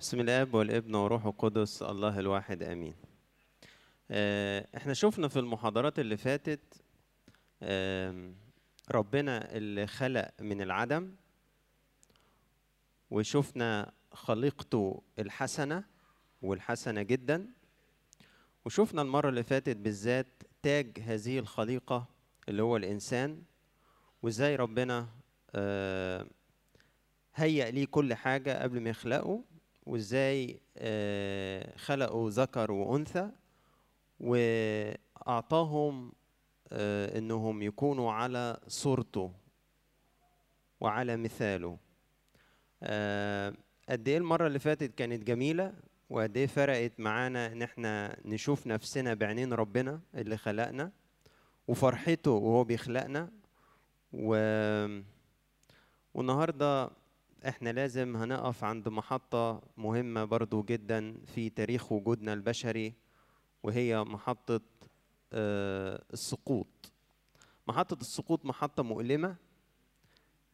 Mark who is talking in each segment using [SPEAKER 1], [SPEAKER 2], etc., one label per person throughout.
[SPEAKER 1] بسم الاب والابن وروح القدس الله الواحد امين. آه، إحنا شفنا في المحاضرات اللي فاتت ربنا اللي خلق من العدم وشفنا خليقته الحسنة والحسنة جدا وشفنا المرة اللي فاتت بالذات تاج هذه الخليقة اللي هو الإنسان وازاي ربنا هيأ ليه كل حاجة قبل ما يخلقه وإزاي آه، خلقوا ذكر وأنثى وأعطاهم آه، إنهم يكونوا على صورته وعلى مثاله. آه، قد إيه المرة اللي فاتت كانت جميلة وقد إيه فرقت معانا إن إحنا نشوف نفسنا بعينين ربنا اللي خلقنا وفرحته وهو بيخلقنا. و... والنهاردة إحنا لازم هنقف عند محطة مهمة برضو جدا في تاريخ وجودنا البشري وهي محطة آه، السقوط. محطة السقوط محطة مؤلمة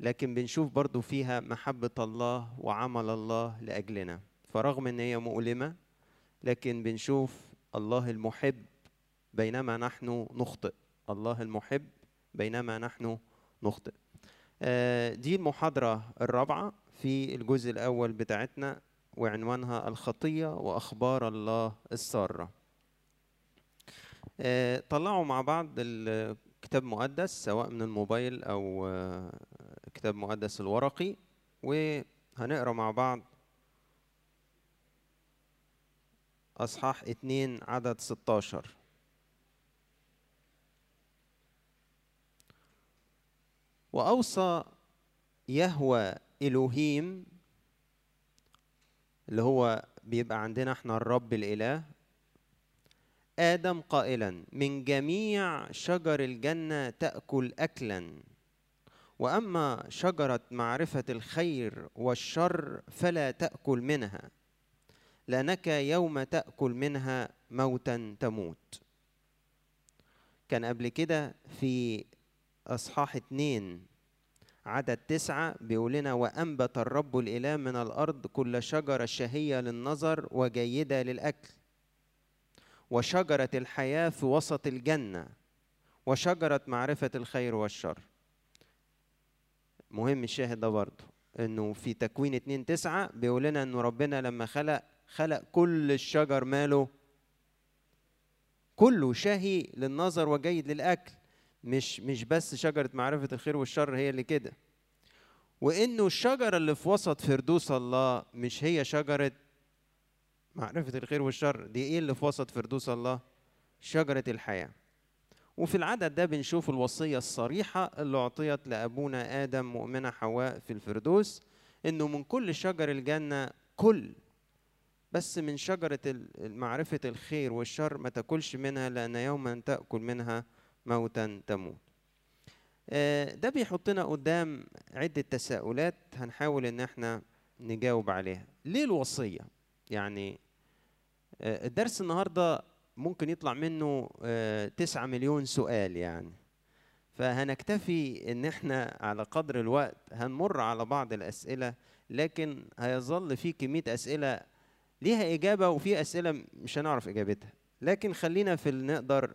[SPEAKER 1] لكن بنشوف برضو فيها محبة الله وعمل الله لأجلنا. فرغم إن هي مؤلمة لكن بنشوف الله المحب بينما نحن نخطئ. الله المحب بينما نحن نخطئ. دي المحاضرة الرابعة في الجزء الأول بتاعتنا وعنوانها الخطية وأخبار الله السارة. آه، طلعوا مع بعض الكتاب مقدس سواء من الموبايل أو آه، كتاب مقدس الورقي وهنقرأ مع بعض أصحاح اتنين عدد 16 وأوصى يهوى إلهيم اللي هو بيبقى عندنا إحنا الرب الإله آدم قائلا من جميع شجر الجنة تأكل أكلا وأما شجرة معرفة الخير والشر فلا تأكل منها لأنك يوم تأكل منها موتا تموت. كان قبل كده في أصحاح اتنين عدد تسعة بيقول لنا وأنبت الرب الإله من الأرض كل شجرة شهية للنظر وجيدة للأكل وشجرة الحياة في وسط الجنة وشجرة معرفة الخير والشر. مهم الشاهد ده برضه إنه في تكوين اتنين تسعة بيقول لنا إنه ربنا لما خلق خلق كل الشجر ماله كله شهي للنظر وجيد للأكل. مش مش بس شجرة معرفة الخير والشر هي اللي كده. وإنه الشجرة اللي في وسط فردوس الله مش هي شجرة معرفة الخير والشر. دي إيه اللي في وسط فردوس الله؟ شجرة الحياة. وفي العدد ده بنشوف الوصية الصريحة اللي أعطيت لأبونا آدم مؤمنة حواء في الفردوس إنه من كل شجر الجنة كل بس من شجرة معرفة الخير والشر ما تاكلش منها لأن يوما تأكل منها موتا تموت. آه، ده بيحطنا قدام عدة تساؤلات هنحاول إن إحنا نجاوب عليها. ليه الوصية؟ يعني آه، الدرس النهاردة ممكن يطلع منه آه، تسعة مليون سؤال يعني. فهنكتفي إن إحنا على قدر الوقت هنمر على بعض الأسئلة لكن هيظل في كمية أسئلة ليها إجابة وفي أسئلة مش هنعرف إجابتها. لكن خلينا في اللي نقدر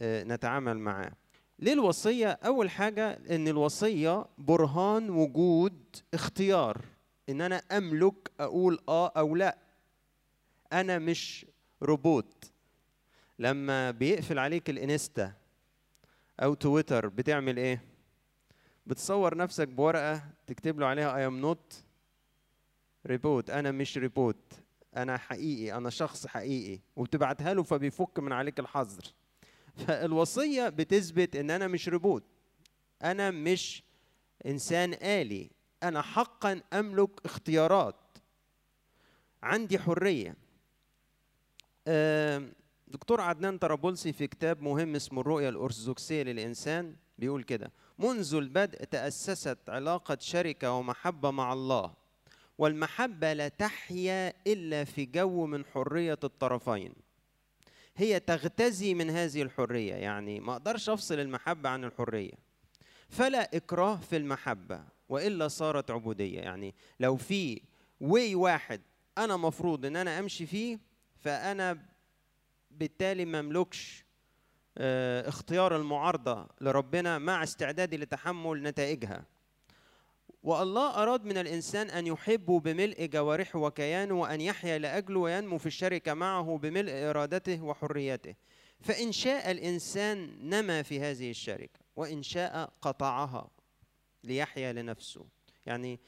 [SPEAKER 1] نتعامل معاه. ليه الوصية؟ أول حاجة إن الوصية برهان وجود اختيار. إن أنا أملك أقول آه أو لأ. أنا مش روبوت. لما بيقفل عليك الإنستا أو تويتر بتعمل إيه؟ بتصور نفسك بورقة تكتب له عليها I am not robot أنا مش ريبوت أنا حقيقي. أنا شخص حقيقي. وبتبعتها له فبيفك من عليك الحظر. فالوصية بتثبت إن أنا مش روبوت. أنا مش إنسان آلي. أنا حقا أملك اختيارات. عندي حرية. آم، دكتور عدنان طرابلسي في كتاب مهم اسمه الرؤية الأرثوذكسية للإنسان بيقول كده منذ البدء تأسست علاقة شركة ومحبة مع الله والمحبة لا تحيا إلا في جو من حرية الطرفين. هي تغتزي من هذه الحرية يعني ما أقدرش أفصل المحبة عن الحرية. فلا إكراه في المحبة وإلا صارت عبودية. يعني لو في واي واحد أنا مفروض إن أنا أمشي فيه فأنا بالتالي مملكش آه، اختيار المعارضة لربنا مع استعدادي لتحمل نتائجها. والله أراد من الإنسان أن يحبه بملء جوارحه وكيانه وأن يحيا لأجله وينمو في الشركة معه بملء إرادته وحريته. فإن شاء الإنسان نما في هذه الشركة وإن شاء قطعها ليحيا لنفسه. يعني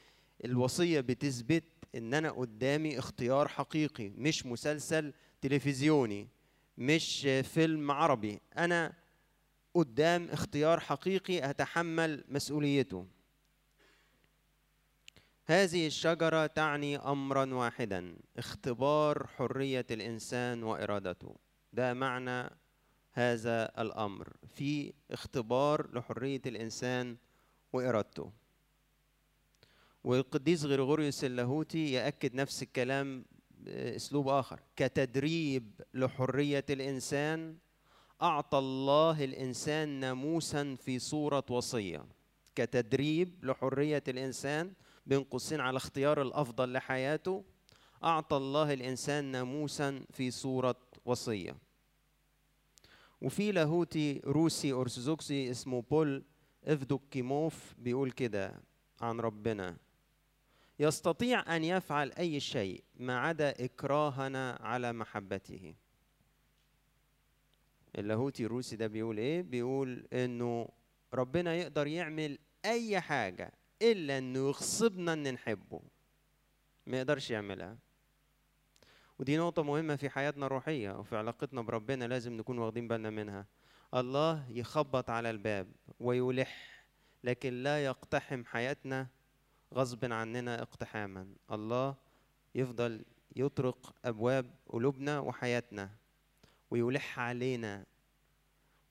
[SPEAKER 1] الوصية بتثبت إن أنا قدامي اختيار حقيقي مش مسلسل تلفزيوني مش فيلم عربي. أنا قدام اختيار حقيقي أتحمل مسؤوليته. هذه الشجرة تعني أمرا واحدا اختبار حرية الإنسان وإرادته. ده معنى هذا الأمر في اختبار لحرية الإنسان وإرادته. والقديس غريغوريوس اللاهوتي يأكد نفس الكلام بأسلوب آخر. كتدريب لحرية الإنسان أعطى الله الإنسان ناموسا في صورة وصية. كتدريب لحرية الإنسان بين قوسين على اختيار الأفضل لحياته أعطى الله الإنسان ناموسا في صورة وصية. وفي لاهوتي روسي ارثوذكسي اسمه بول إفدوكيموف بيقول كده عن ربنا يستطيع أن يفعل أي شيء ما عدا إكراهنا على محبته. اللاهوتي الروسي ده بيقول إيه؟ بيقول إنه ربنا يقدر يعمل أي حاجة إلا أنه يغصبنا أن نحبه. ما يقدرش يعملها. ودي نقطة مهمة في حياتنا الروحية وفي علاقتنا بربنا لازم نكون واخدين بالنا منها. الله يخبط على الباب ويلح لكن لا يقتحم حياتنا غصب عننا اقتحاما. الله يفضل يطرق أبواب قلوبنا وحياتنا ويلح علينا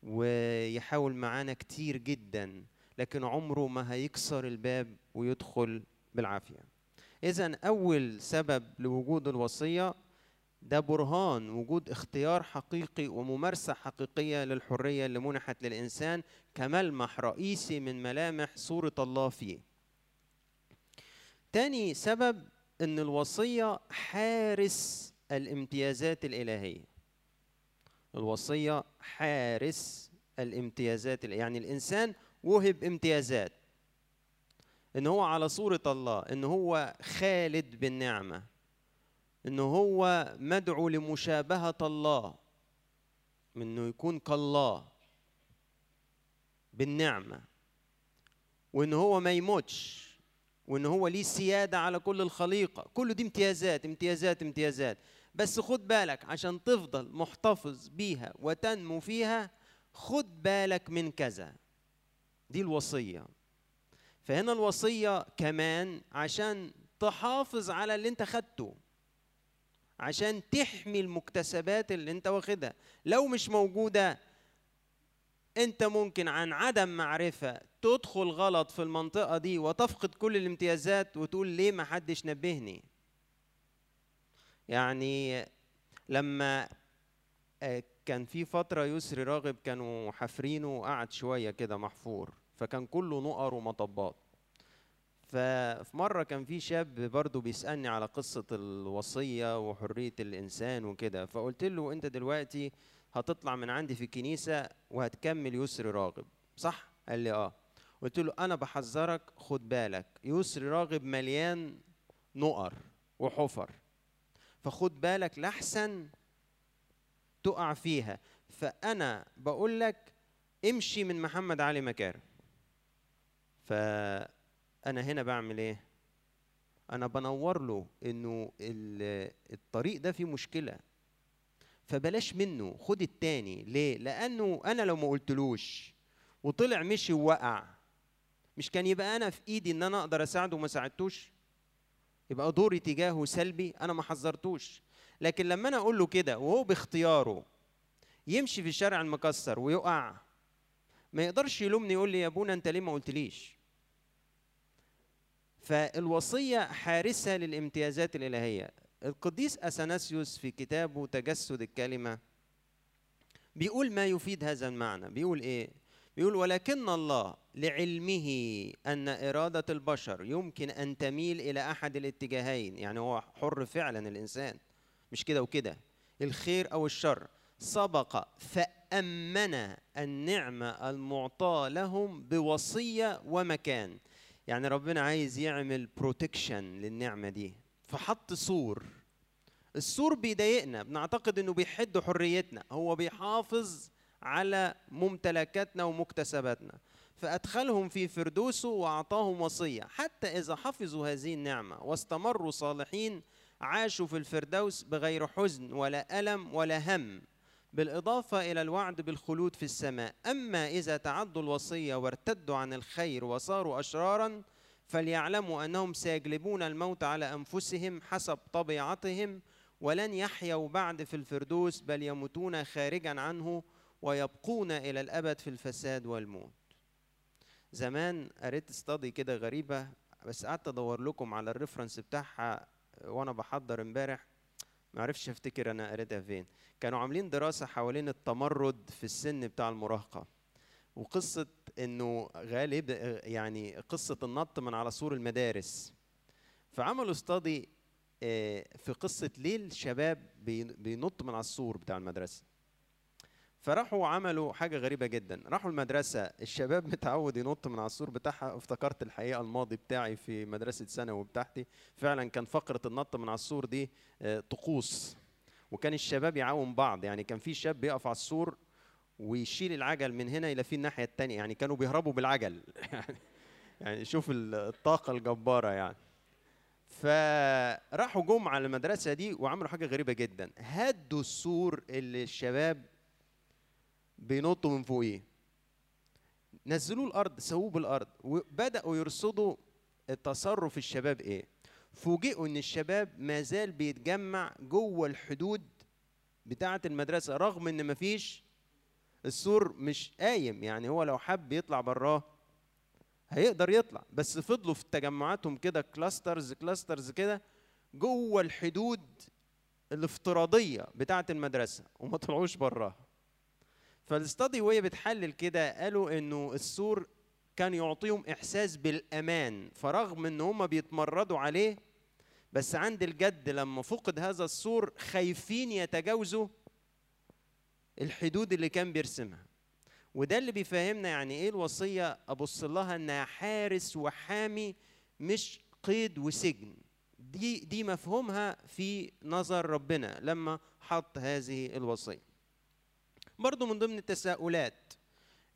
[SPEAKER 1] ويحاول معانا كتير جدا. لكن عمره ما هيكسر الباب ويدخل بالعافية. اذا أول سبب لوجود الوصية ده برهان وجود اختيار حقيقي وممارسة حقيقية للحرية اللي منحت للإنسان كملمح رئيسي من ملامح صورة الله فيه. تاني سبب إن الوصية حارس الامتيازات الإلهية. الوصية حارس الامتيازات يعني الإنسان وهب امتيازات. إن هو على صورة الله إن هو خالد بالنعمة. إن هو مدعو لمشابهة الله. إنه يكون كالله بالنعمة. وإن هو ما يموتش. وإن هو ليه سيادة على كل الخليقة. كل دي امتيازات امتيازات امتيازات. بس خد بالك عشان تفضل محتفظ بيها وتنمو فيها خد بالك من كذا. دي الوصية. فهنا الوصية كمان عشان تحافظ على اللي انت خدته عشان تحمي المكتسبات اللي انت واخدها. لو مش موجودة انت ممكن عن عدم معرفة تدخل غلط في المنطقة دي وتفقد كل الامتيازات وتقول ليه ما حدش نبهني. يعني لما آه، كان في فترة يسري راغب كانوا حافرينه وقعد شوية كده محفور. فكان كله نقر ومطبات. ففي مرة كان في شاب برضه بيسألني على قصة الوصية وحرية الإنسان وكده فقلت له أنت دلوقتي هتطلع من عندي في الكنيسة وهتكمل يسري راغب صح؟ قال لي آه. قلت له أنا بحذرك خد بالك يسري راغب مليان نقر وحفر فخد بالك لحسن تقع فيها فأنا بقول لك امشي من محمد علي مكارم. فأنا هنا بعمل إيه؟ أنا بنور له إنه الطريق ده فيه مشكلة فبلاش منه خد التاني ليه؟ لأنه أنا لو ما قلتلوش وطلع مشي ووقع مش كان يبقى أنا في إيدي إن أنا أقدر أساعده وما ساعدتوش؟ يبقى دوري تجاهه سلبي أنا ما حذرتوش لكن لما أنا أقول له كده وهو باختياره يمشي في الشارع المكسر ويقع ما يقدرش يلومني يقول لي يا ابونا أنت ليه ما قلتليش فالوصية حارسة للامتيازات الإلهية. القديس أثناسيوس في كتابه تجسد الكلمة بيقول ما يفيد هذا المعنى. بيقول إيه؟ بيقول ولكن الله لعلمه أن إرادة البشر يمكن أن تميل إلى أحد الاتجاهين. يعني هو حر فعلا الإنسان. مش كده وكده. الخير أو الشر. سبق فأمن النعمة المعطاة لهم بوصية ومكان. يعني ربنا عايز يعمل protection للنعمة دي. فحط سور. السور بيضايقنا بنعتقد إنه بيحد حريتنا. هو بيحافظ على ممتلكاتنا ومكتسباتنا. فأدخلهم في فردوسه وأعطاهم وصية. حتى إذا حفظوا هذه النعمة واستمروا صالحين عاشوا في الفردوس بغير حزن ولا ألم ولا هم. بالإضافة إلى الوعد بالخلود في السماء. أما إذا تعدوا الوصية وارتدوا عن الخير وصاروا أشرارا فليعلموا أنهم سيجلبون الموت على أنفسهم حسب طبيعتهم ولن يحيوا بعد في الفردوس بل يموتون خارجا عنه ويبقون إلى الأبد في الفساد والموت. زمان قريت study كده غريبة بس قعدت أدور لكم على ال reference بتاعها وأنا بحضر امبارح. ما عرفش افتكر أنا قريتها فين. كانوا عاملين دراسة حوالين التمرد في السن بتاع المراهقة. وقصة إنه غالب يعني قصة النط من على سور المدارس. فعملوا استادي في قصة ليه الشباب بينط من على السور بتاع المدرسة. فراحوا عملوا حاجة غريبة جدا. راحوا المدرسة الشباب متعود ينط من على السور بتاعها. افتكرت الحقيقة الماضي بتاعي في مدرسة ثانوي بتاعتي. فعلا كان فقرة النط من على السور دي طقوس. وكان الشباب يعاون بعض. يعني كان في شاب بيقف على السور ويشيل العجل من هنا إلى في الناحية التانية. يعني كانوا بيهربوا بالعجل. يعني يعني شوف الطاقة الجبارة يعني. فراحوا جم على المدرسة دي وعملوا حاجة غريبة جدا. هدوا السور اللي الشباب بينطوا من فوقيه. نزلوه الأرض سووه بالأرض. وبدأوا يرصدوا التصرف الشباب إيه؟ فوجئوا إن الشباب ما زال بيتجمع جوه الحدود بتاعة المدرسة رغم إن مفيش السور مش قايم. يعني هو لو حب يطلع براه هيقدر يطلع. بس فضلوا في تجمعاتهم كده clusters clusters كده جوه الحدود الافتراضية بتاعة المدرسة وما طلعوش براها فال study وهي بتحلل كده قالوا إنه السور كان يعطيهم إحساس بالأمان فرغم إن هم بيتمردوا عليه بس عند الجد لما فقد هذا السور خايفين يتجاوزوا الحدود اللي كان بيرسمها. وده اللي بيفهمنا يعني إيه الوصية ابص لها إنها حارس وحامي مش قيد وسجن. دي دي مفهومها في نظر ربنا لما حط هذه الوصية. برضو من ضمن التساؤلات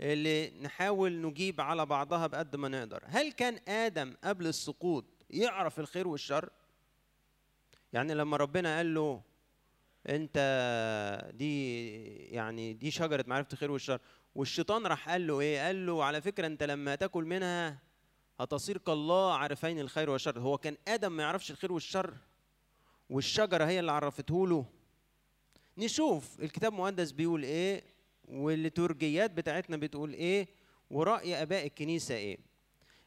[SPEAKER 1] اللي نحاول نجيب على بعضها بقد ما نقدر. هل كان آدم قبل السقوط يعرف الخير والشر؟ يعني لما ربنا قال له أنت دي يعني دي شجرة معرفة الخير والشر. والشيطان راح قال له إيه؟ قال له على فكرة أنت لما تاكل منها هتصير كالله عارفين الخير والشر. هو كان آدم ما يعرفش الخير والشر والشجرة هي اللي عرفته له. نشوف الكتاب المقدس بيقول إيه والليتورجيات بتاعتنا بتقول إيه ورأي آباء الكنيسة إيه.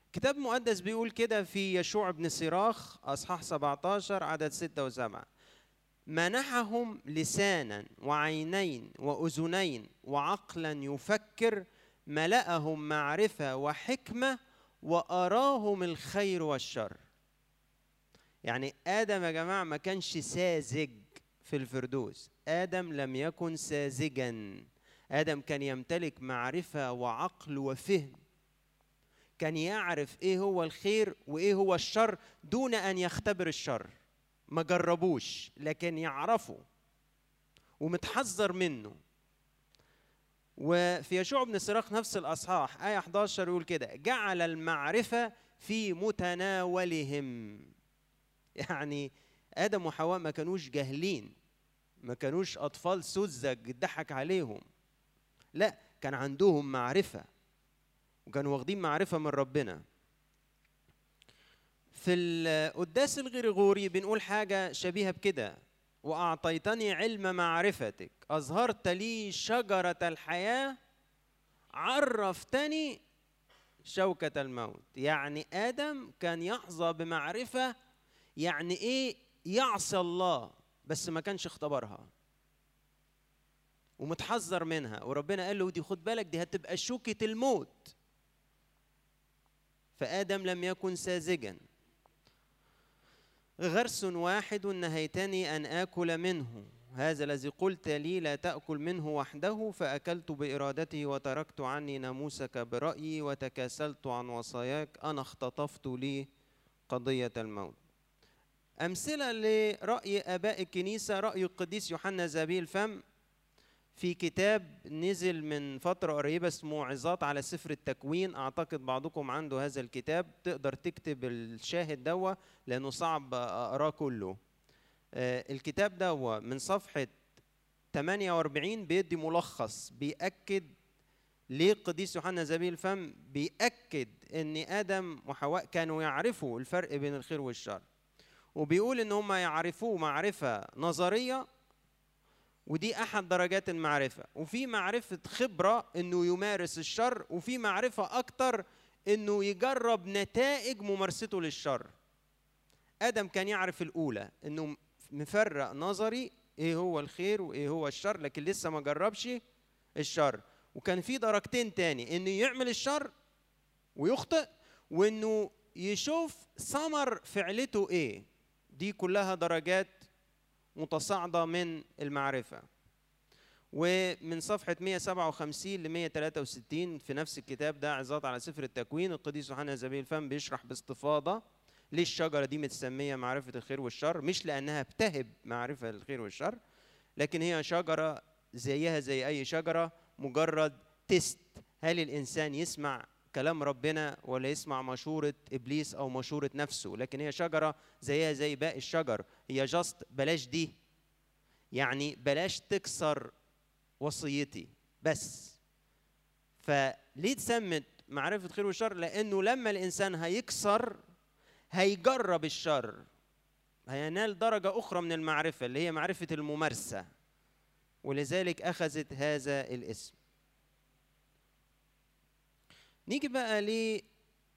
[SPEAKER 1] الكتاب المقدس بيقول كده في يشوع بن سراخ أصحاح 17 عدد 6 و7 منحهم لسانا وعينين وأذنين وعقلا يفكر ملأهم معرفة وحكمة وأراهم الخير والشر. يعني آدم يا جماعة ما كانش ساذج في الفردوس. آدم لم يكن ساذجا. آدم كان يمتلك معرفة وعقل وفهم. كان يعرف إيه هو الخير وإيه هو الشر دون أن يختبر الشر. ما جربوش لكن يعرفه ومتحذر منه. وفي يشوع بن سراخ نفس الأصحاح آية 11 يقول كده جعل المعرفة في متناولهم. يعني آدم وحواء ما كانوش جاهلين. ما كانوش أطفال سذج ضحك عليهم. لا كان عندهم معرفة وكانوا واخدين معرفة من ربنا. في القداس الغريغوري بنقول حاجة شبيهة بكده. وأعطيتني علم معرفتك. أظهرت لي شجرة الحياة عرفتني شوكة الموت. يعني آدم كان يحظى بمعرفة يعني إيه؟ يعصي الله. بس ما كانش اختبرها. ومتحذر منها. وربنا قال له دي خد بالك دي هتبقى شوكة الموت. فآدم لم يكن ساذجا. غرس واحد نهيتني أن آكل منه. هذا الذي قلت لي لا تأكل منه وحده فأكلت بإرادته وتركت عني ناموسك برأيي وتكاسلت عن وصاياك. أنا اختطفت لي قضية الموت. أمثلة لرأي آباء الكنيسة رأي القديس يوحنا زابيل الفم في كتاب نزل من فترة قريبة اسمه عظات على سفر التكوين. أعتقد بعضكم عنده هذا الكتاب. تقدر تكتب الشاهد دوا لأنه صعب أقراه كله. آه، الكتاب دوا من صفحة 48 بيدي ملخص بيأكد ليه القديس يوحنا زبيل الفم بيأكد إن آدم وحواء كانوا يعرفوا الفرق بين الخير والشر. وبيقول إن هم يعرفوه معرفة نظرية ودي أحد درجات المعرفة. وفي معرفة خبرة إنه يمارس الشر وفي معرفة أكتر إنه يجرب نتائج ممارسته للشر. آدم كان يعرف الأولى إنه مفرق نظري إيه هو الخير وإيه هو الشر لكن لسه ما جربش الشر. وكان في درجتين تاني إنه يعمل الشر ويخطئ وإنه يشوف ثمر فعلته إيه. دي كلها درجات متصاعدة من المعرفة. ومن صفحة 157 ل 163 في نفس الكتاب ده عظات على سفر التكوين القديس يوحنا زبيل الفم بيشرح باستفاضة ليه الشجرة دي متسمية معرفة الخير والشر. مش لأنها بتهب معرفة الخير والشر لكن هي شجرة زيها زي أي شجرة مجرد test هل الإنسان يسمع كلام ربنا ولا يسمع مشورة إبليس أو مشورة نفسه لكن هي شجرة زيها زي باقي الشجر. هي just بلاش دي. يعني بلاش تكسر وصيتي. بس. فليه اتسمت معرفة الخير والشر لأنه لما الإنسان هيكسر هيجرب الشر. هينال درجة أخرى من المعرفة اللي هي معرفة الممارسة. ولذلك أخذت هذا الاسم. نيجي بقى ل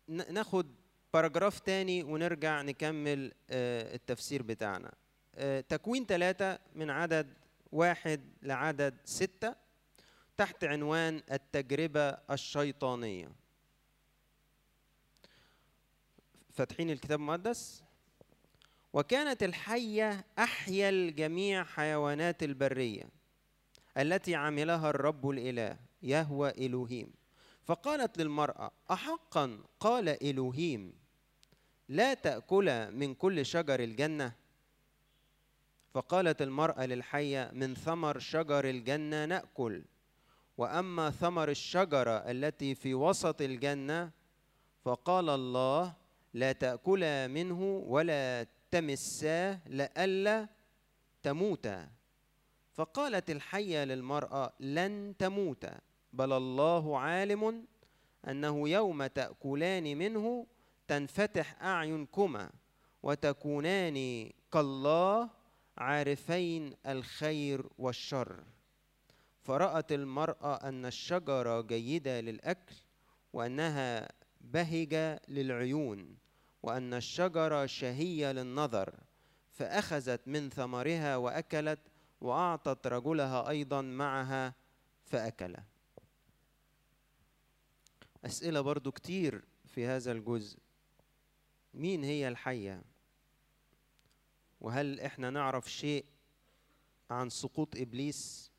[SPEAKER 1] ناخد باراجراف تاني ونرجع نكمل آه، التفسير بتاعنا. آه، تكوين ثلاثة من عدد واحد لعدد ستة تحت عنوان التجربة الشيطانية. فاتحين الكتاب المقدس. وكانت الحية أحيا الجميع حيوانات البرية التي عملها الرب الإله يهوى إلهيم. فقالت للمرأة أحقا؟ قال إلهيم لا تأكل من كل شجر الجنة؟ فقالت المرأة للحية من ثمر شجر الجنة نأكل وأما ثمر الشجرة التي في وسط الجنة فقال الله لا تأكلا منه ولا تمساه لئلا تموتا فقالت الحية للمرأة لن تموتا بل الله عالم أنه يوم تأكلان منه تنفتح أعينكما وتكونان كالله عارفين الخير والشر. فرأت المرأة أن الشجرة جيدة للأكل وأنها بهجة للعيون وأن الشجرة شهية للنظر فأخذت من ثمرها وأكلت وأعطت رجلها أيضا معها فأكل. أسئلة برضو كتير في هذا الجزء. مين هي الحية؟ وهل إحنا نعرف شيء عن سقوط إبليس؟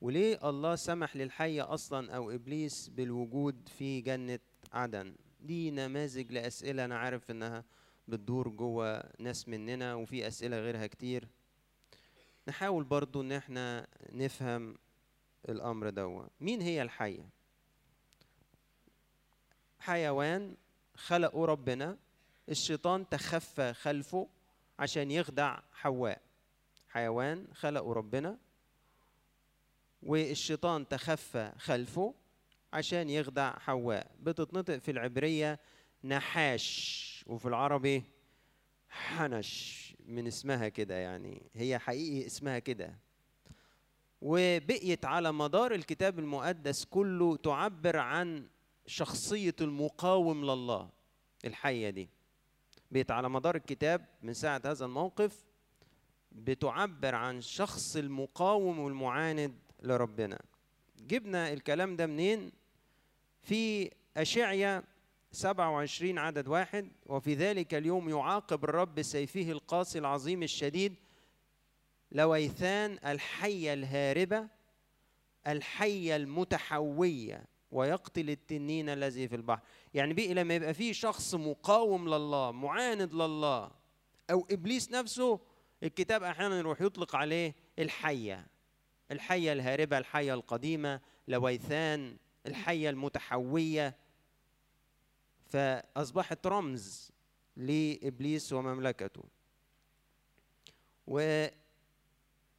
[SPEAKER 1] وليه الله سمح للحية أصلا أو إبليس بالوجود في جنة عدن؟ دي نماذج لأسئلة أنا عارف إنها بتدور جوه ناس مننا وفي أسئلة غيرها كتير. نحاول برضو إن إحنا نفهم الأمر دوا مين هي الحية؟ حيوان خلقه ربنا الشيطان تخفى خلفه عشان يخدع حواء. حيوان خلقه ربنا والشيطان تخفى خلفه عشان يخدع حواء. بتتنطق في العبرية نحاش وفي العربي حنش من اسمها كده يعني. هي حقيقي اسمها كده. وبقيت على مدار الكتاب المقدس كله تعبر عن شخصية المقاوم لله الحية دي. بقيت على مدار الكتاب من ساعة هذا الموقف بتعبر عن شخص المقاوم والمعاند لربنا. جبنا الكلام ده منين؟ في أشعيا 27 عدد واحد وفي ذلك اليوم يعاقب الرب سيفه القاسي العظيم الشديد لويثان الحية الهاربة الحية المتحوية. ويقتل التنين الذي في البحر. يعني بقى لما يبقى فيه شخص مقاوم لله معاند لله أو إبليس نفسه الكتاب أحيانا يروح يطلق عليه الحية. الحية الهاربة الحية القديمة لويثان الحية المتحوية. فأصبحت رمز لإبليس ومملكته.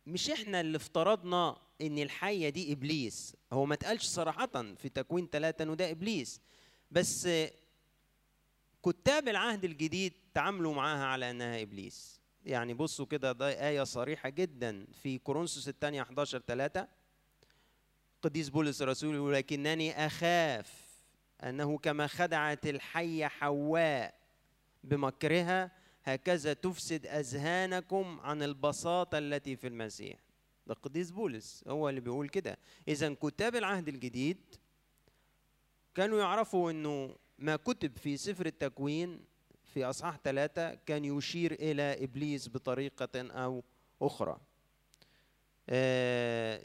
[SPEAKER 1] ومش إحنا اللي افترضنا إن الحية دي إبليس. هو ما اتقالش صراحة في تكوين ثلاثة إنه ده إبليس. بس كتاب العهد الجديد تعاملوا معاها على إنها إبليس. يعني بصوا كده ده آية صريحة جدا في كورنثوس الثانية 11 3 قديس بولس الرسول يقول لكنني أخاف أنه كما خدعت الحية حواء بمكرها هكذا تفسد أذهانكم عن البساطة التي في المسيح. ده قديس بولس هو اللي بيقول كده. إذا كتاب العهد الجديد كانوا يعرفوا أنه ما كتب في سفر التكوين في أصحاح ثلاثة كان يشير إلى إبليس بطريقة أو أخرى.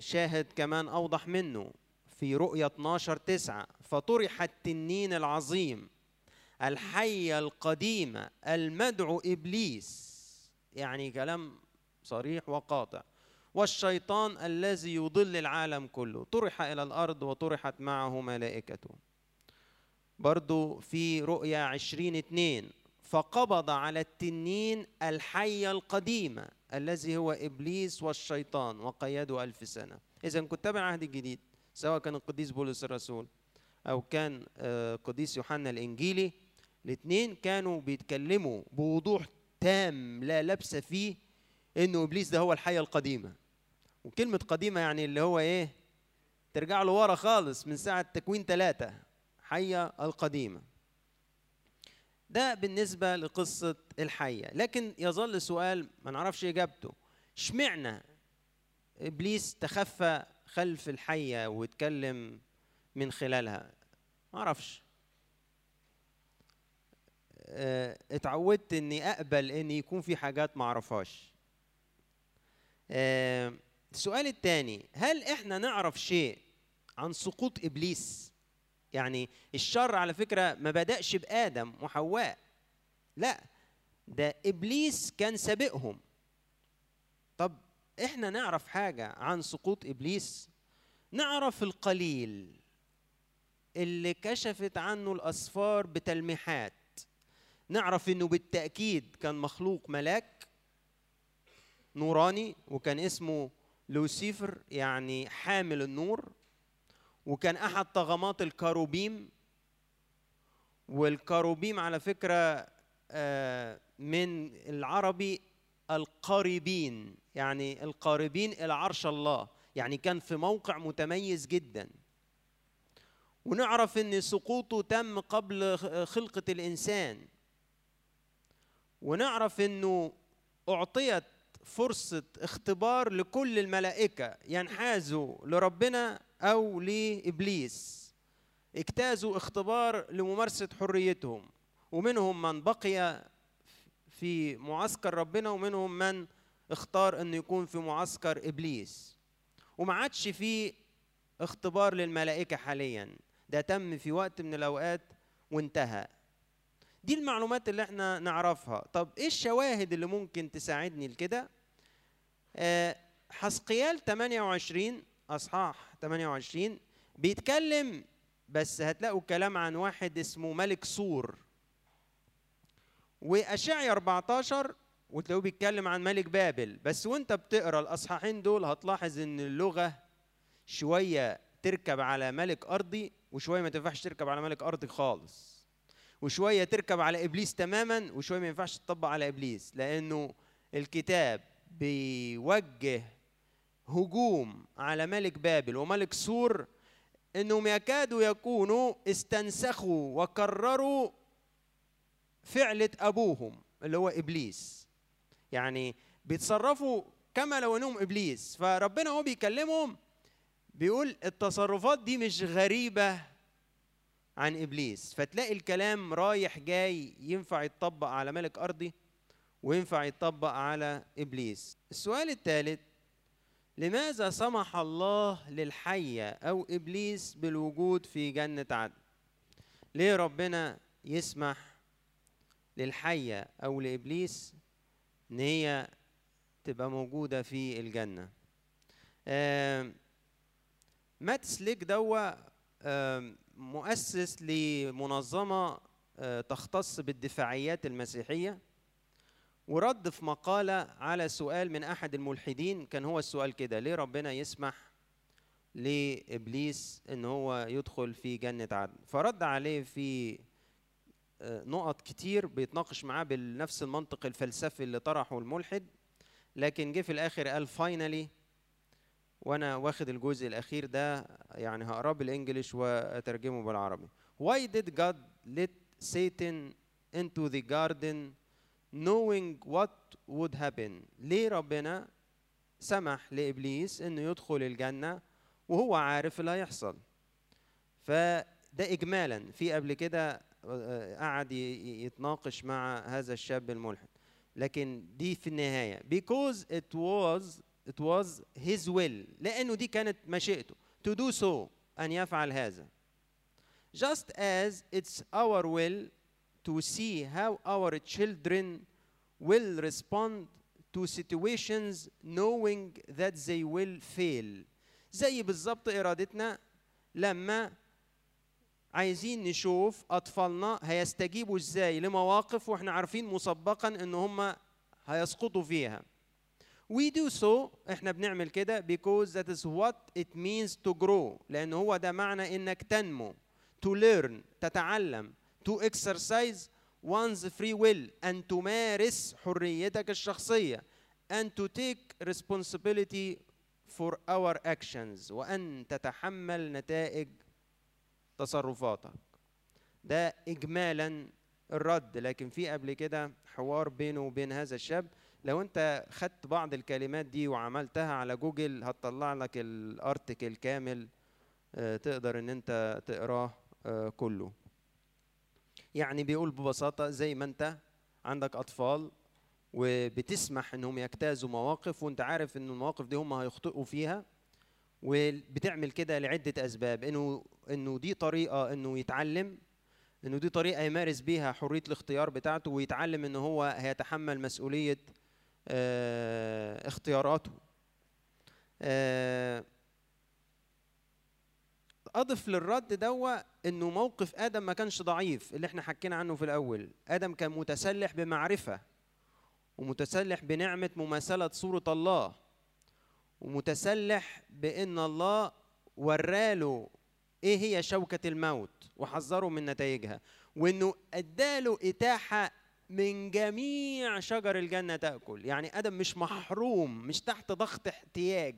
[SPEAKER 1] شاهد كمان أوضح منه في رؤية 12 تسعة فطرح التنين العظيم الحية القديمة المدعو إبليس. يعني كلام صريح وقاطع. والشيطان الذي يضل العالم كله. طرح إلى الأرض وطرحت معه ملائكته. برضو في رؤيا عشرين اتنين. فقبض على التنين الحية القديمة الذي هو إبليس والشيطان وقيده ألف سنة. إذا كتاب العهد الجديد سواء كان القديس بولس الرسول أو كان قديس يوحنا الإنجيلي. الاثنين كانوا بيتكلموا بوضوح تام لا لبس فيه إنه إبليس ده هو الحية القديمة. وكلمة قديمة يعني اللي هو إيه؟ ترجع له ورا خالص من ساعة تكوين ثلاثة حية القديمة. ده بالنسبة لقصة الحية. لكن يظل سؤال ما نعرفش إجابته. اشمعنى إبليس تخفى خلف الحية واتكلم من خلالها؟ ما أعرفش. اتعودت إني أقبل إن يكون في حاجات ما أعرفهاش. آه السؤال الثاني هل إحنا نعرف شيء عن سقوط إبليس؟ يعني الشر على فكرة ما بدأش بآدم وحواء. لا ده إبليس كان سابقهم. طب إحنا نعرف حاجة عن سقوط إبليس؟ نعرف القليل اللي كشفت عنه الأسفار بتلميحات. نعرف إنه بالتأكيد كان مخلوق ملاك نوراني وكان اسمه لوسيفر يعني حامل النور وكان أحد طغمات الكروبيم والكروبيم على فكرة من العربي القاربين يعني القاربين إلى عرش الله يعني كان في موقع متميز جدا. ونعرف إن سقوطه تم قبل خلقة الإنسان. ونعرف إنه أعطيت فرصة اختبار لكل الملائكة ينحازوا لربنا أو لإبليس. اجتازوا اختبار لممارسة حريتهم ومنهم من بقي في معسكر ربنا ومنهم من اختار إنه يكون في معسكر إبليس. وما عادش في اختبار للملائكة حاليا ده تم في وقت من الأوقات وانتهى. دي المعلومات اللي إحنا نعرفها. طب إيه الشواهد اللي ممكن تساعدني لكده؟ أه حسقيال 28 أصحاح 28 بيتكلم بس هتلاقوا كلام عن واحد اسمه ملك سور. واشعيا 14 وتلاقوه بيتكلم عن ملك بابل. بس وانت بتقرأ الأصحاحين دول هتلاحظ إن اللغة شوية تركب على ملك أرضي وشوية ما تنفعش تركب على ملك أرضي خالص. وشوية تركب على إبليس تماما وشوية ما ينفعش تطبق على إبليس لأنه الكتاب بيوجه هجوم على ملك بابل وملك سور إنهم يكادوا يكونوا استنسخوا وكرروا فعلة أبوهم اللي هو إبليس. يعني بيتصرفوا كما لو إنهم إبليس فربنا هو بيكلمهم بيقول التصرفات دي مش غريبة عن إبليس. فتلاقي الكلام رايح جاي ينفع يتطبق على ملك أرضي وينفع يتطبق على إبليس. السؤال الثالث لماذا سمح الله للحية أو إبليس بالوجود في جنة عدن؟ ليه ربنا يسمح للحية أو لإبليس إن هي تبقى موجودة في الجنة؟ آم، مات سليك دوا مؤسس لمنظمة آه، تختص بالدفاعيات المسيحية. ورد في مقالة على سؤال من أحد الملحدين كان هو السؤال كده ليه ربنا يسمح لإبليس إن هو يدخل في جنة عدن؟ فرد عليه في آه، نقط كتير بيتناقش معاه بنفس المنطق الفلسفي اللي طرحه الملحد لكن جه في الآخر قال فاينلي وأنا واخد الجزء الأخير ده يعني هقراه بالانجلش وأترجمه بالعربي. Why did God let Satan into the garden knowing what would happen? ليه ربنا سمح لإبليس إنه يدخل الجنة وهو عارف اللي هيحصل؟ فده اجمالا. في قبل كده آه، قعد يتناقش مع هذا الشاب الملحد. لكن دي في النهاية. Because it was it was his will. لأنه دي كانت مشيئته. To do so أن يفعل هذا. Just as it's our will to see how our children will respond to situations knowing that they will fail. زي بالظبط إرادتنا لما عايزين نشوف أطفالنا هيستجيبوا إزاي لمواقف وإحنا عارفين مسبقا إن هم هيسقطوا فيها. We do so إحنا بنعمل كده because that is what it means to grow. لأن هو ده معنى إنك تنمو to learn تتعلم to exercise one's free will أن تمارس حريتك الشخصية and to take responsibility for our actions وأن تتحمل نتائج تصرفاتك. ده إجمالا الرد. لكن في قبل كده حوار بينه وبين هذا الشاب لو انت خدت بعض الكلمات دي وعملتها على جوجل هتطلع لك الأرتكل كامل آه، تقدر إن انت تقراه آه، كله. يعني بيقول ببساطة زي ما انت عندك أطفال وبتسمح إنهم يجتازوا مواقف وانت عارف إن المواقف دي هم هيخطئوا فيها وبتعمل كده لعدة أسباب. إنه إنه دي طريقة إنه يتعلم إنه دي طريقة يمارس بيها حرية الاختيار بتاعته ويتعلم إن هو هيتحمل مسؤولية آه، اختياراته. آه، أضف للرد دوا إنه موقف آدم ما كانش ضعيف اللي إحنا حكينا عنه في الأول. آدم كان متسلح بمعرفة ومتسلح بنعمة مماثلة صورة الله ومتسلح بإن الله وراله إيه هي شوكة الموت وحذره من نتائجها. وإنه أداله إتاحة من جميع شجر الجنة تأكل. يعني آدم مش محروم مش تحت ضغط احتياج.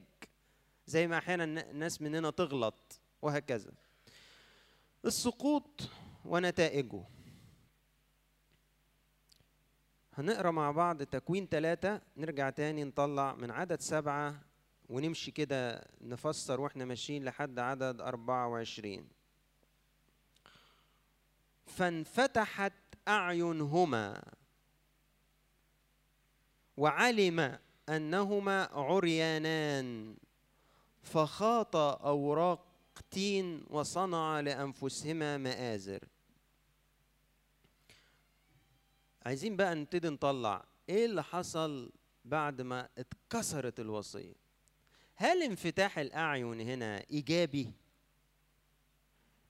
[SPEAKER 1] زي ما أحيانا الناس مننا تغلط وهكذا. السقوط ونتائجه. هنقرأ مع بعض تكوين ثلاثة نرجع تاني نطلع من عدد سبعة ونمشي كده نفسر وإحنا ماشيين لحد عدد أربعة وعشرين. فانفتحت أعينهما. وعلم أنهما عريانان فخاط أوراق تين وصنع لأنفسهما مآزر. عايزين بقى نبتدي نطلع إيه اللي حصل بعد ما اتكسرت الوصية. هل انفتاح الأعين هنا إيجابي؟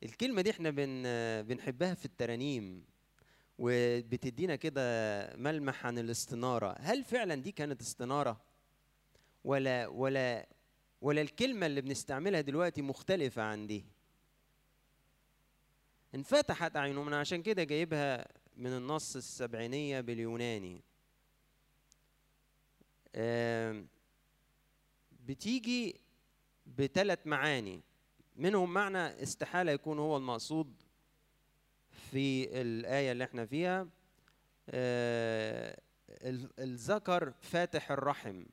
[SPEAKER 1] الكلمة دي إحنا بن بنحبها في الترانيم. وبتدينا كده ملمح عن الاستنارة. هل فعلا دي كانت استنارة؟ ولا ولا ولا الكلمة اللي بنستعملها دلوقتي مختلفة عن دي؟ انفتحت أعينهم أنا عشان كده جايبها من النص السبعينية باليوناني. بتيجي بثلاث معاني. منهم معنى استحالة يكون هو المقصود في الآية اللي إحنا فيها آه، ال- الذكر فاتح الرحم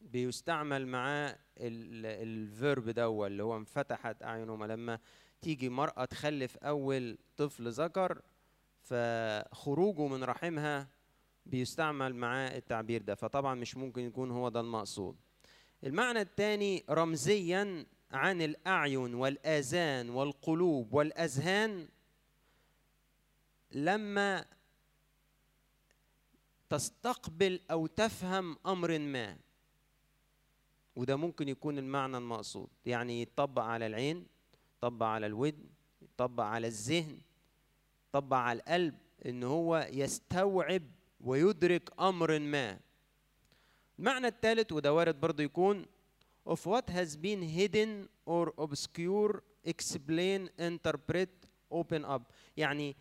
[SPEAKER 1] بيستعمل معاه الفيرب ده اللي هو انفتحت اعينهما لما تيجي مرأة تخلف أول طفل ذكر فخروجه من رحمها بيستعمل معاه التعبير ده. فطبعا مش ممكن يكون هو ده المقصود. المعنى الثاني رمزيا عن الأعين والآذان والقلوب والأذهان لما تستقبل أو تفهم أمر ما. وده ممكن يكون المعنى المقصود. يعني يطبق على العين يطبق على الودن يطبق على الذهن يطبق على القلب إن هو يستوعب ويدرك أمر ما. المعنى الثالث وده وارد برضه يكون of what has been hidden or obscure explain interpret open up. يعني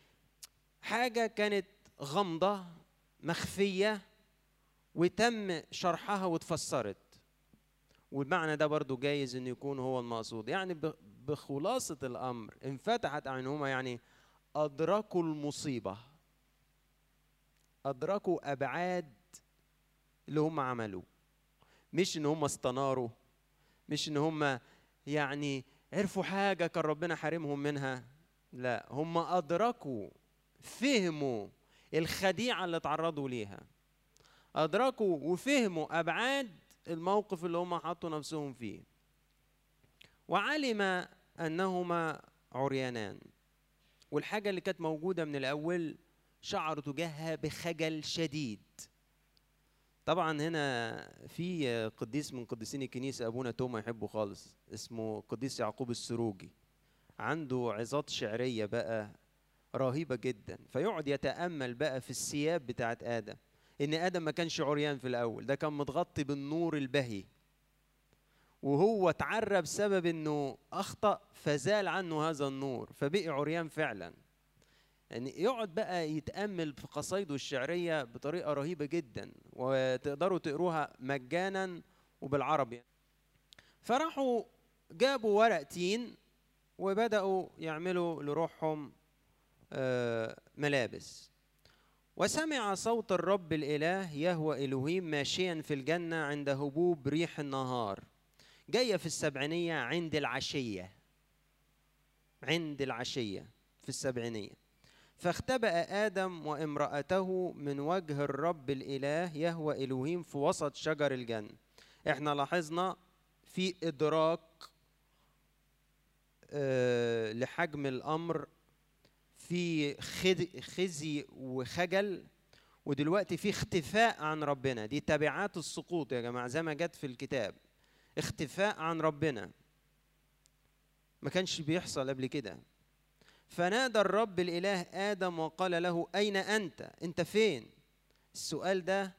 [SPEAKER 1] حاجة كانت غامضة مخفية وتم شرحها واتفسرت. والمعنى ده برضو جايز انه يكون هو المقصود. يعني ب- بخلاصة الأمر انفتحت أعينهما يعني أدركوا المصيبة أدركوا أبعاد اللي هم عملوه. مش إن هم استناروا مش إن هم يعني عرفوا حاجة كان ربنا حارمهم منها لا هم أدركوا فهموا الخديعة اللي تعرضوا ليها. أدركوا وفهموا أبعاد الموقف اللي هم حطوا نفسهم فيه. وعلم أنهما عريانان. والحاجة اللي كانت موجودة من الأول شعروا تجاهها بخجل شديد. طبعا هنا في قديس من قديسين الكنيسة أبونا توما يحبه خالص اسمه قديس يعقوب السروجي. عنده عظات شعرية بقى رهيبة جدا. فيقعد يتأمل بقى في الثياب بتاعت آدم إن آدم ما كانش عريان في الأول ده كان متغطي بالنور البهي. وهو اتعرى بسبب إنه أخطأ فزال عنه هذا النور فبقي عريان فعلا. يعني يقعد بقى يتأمل في قصايده الشعرية بطريقة رهيبة جدا وتقدروا تقروها مجانا وبالعربي. فراحوا جابوا ورق تين وبدأوا يعملوا لروحهم ملابس. وسمع صوت الرب الإله يهوى إلهيم ماشيا في الجنة عند هبوب ريح النهار. جاية في السبعينية عند العشية. عند العشية في السبعينية. فاختبأ آدم وامرأته من وجه الرب الإله يهوى إلهيم في وسط شجر الجنة إحنا لاحظنا في إدراك آه، لحجم الأمر في خزي وخجل ودلوقتي في اختفاء عن ربنا. دي تبعات السقوط يا جماعة زي ما جت في الكتاب. اختفاء عن ربنا. ما كانش بيحصل قبل كده. فنادى الرب الإله آدم وقال له أين أنت؟ أنت فين؟ السؤال ده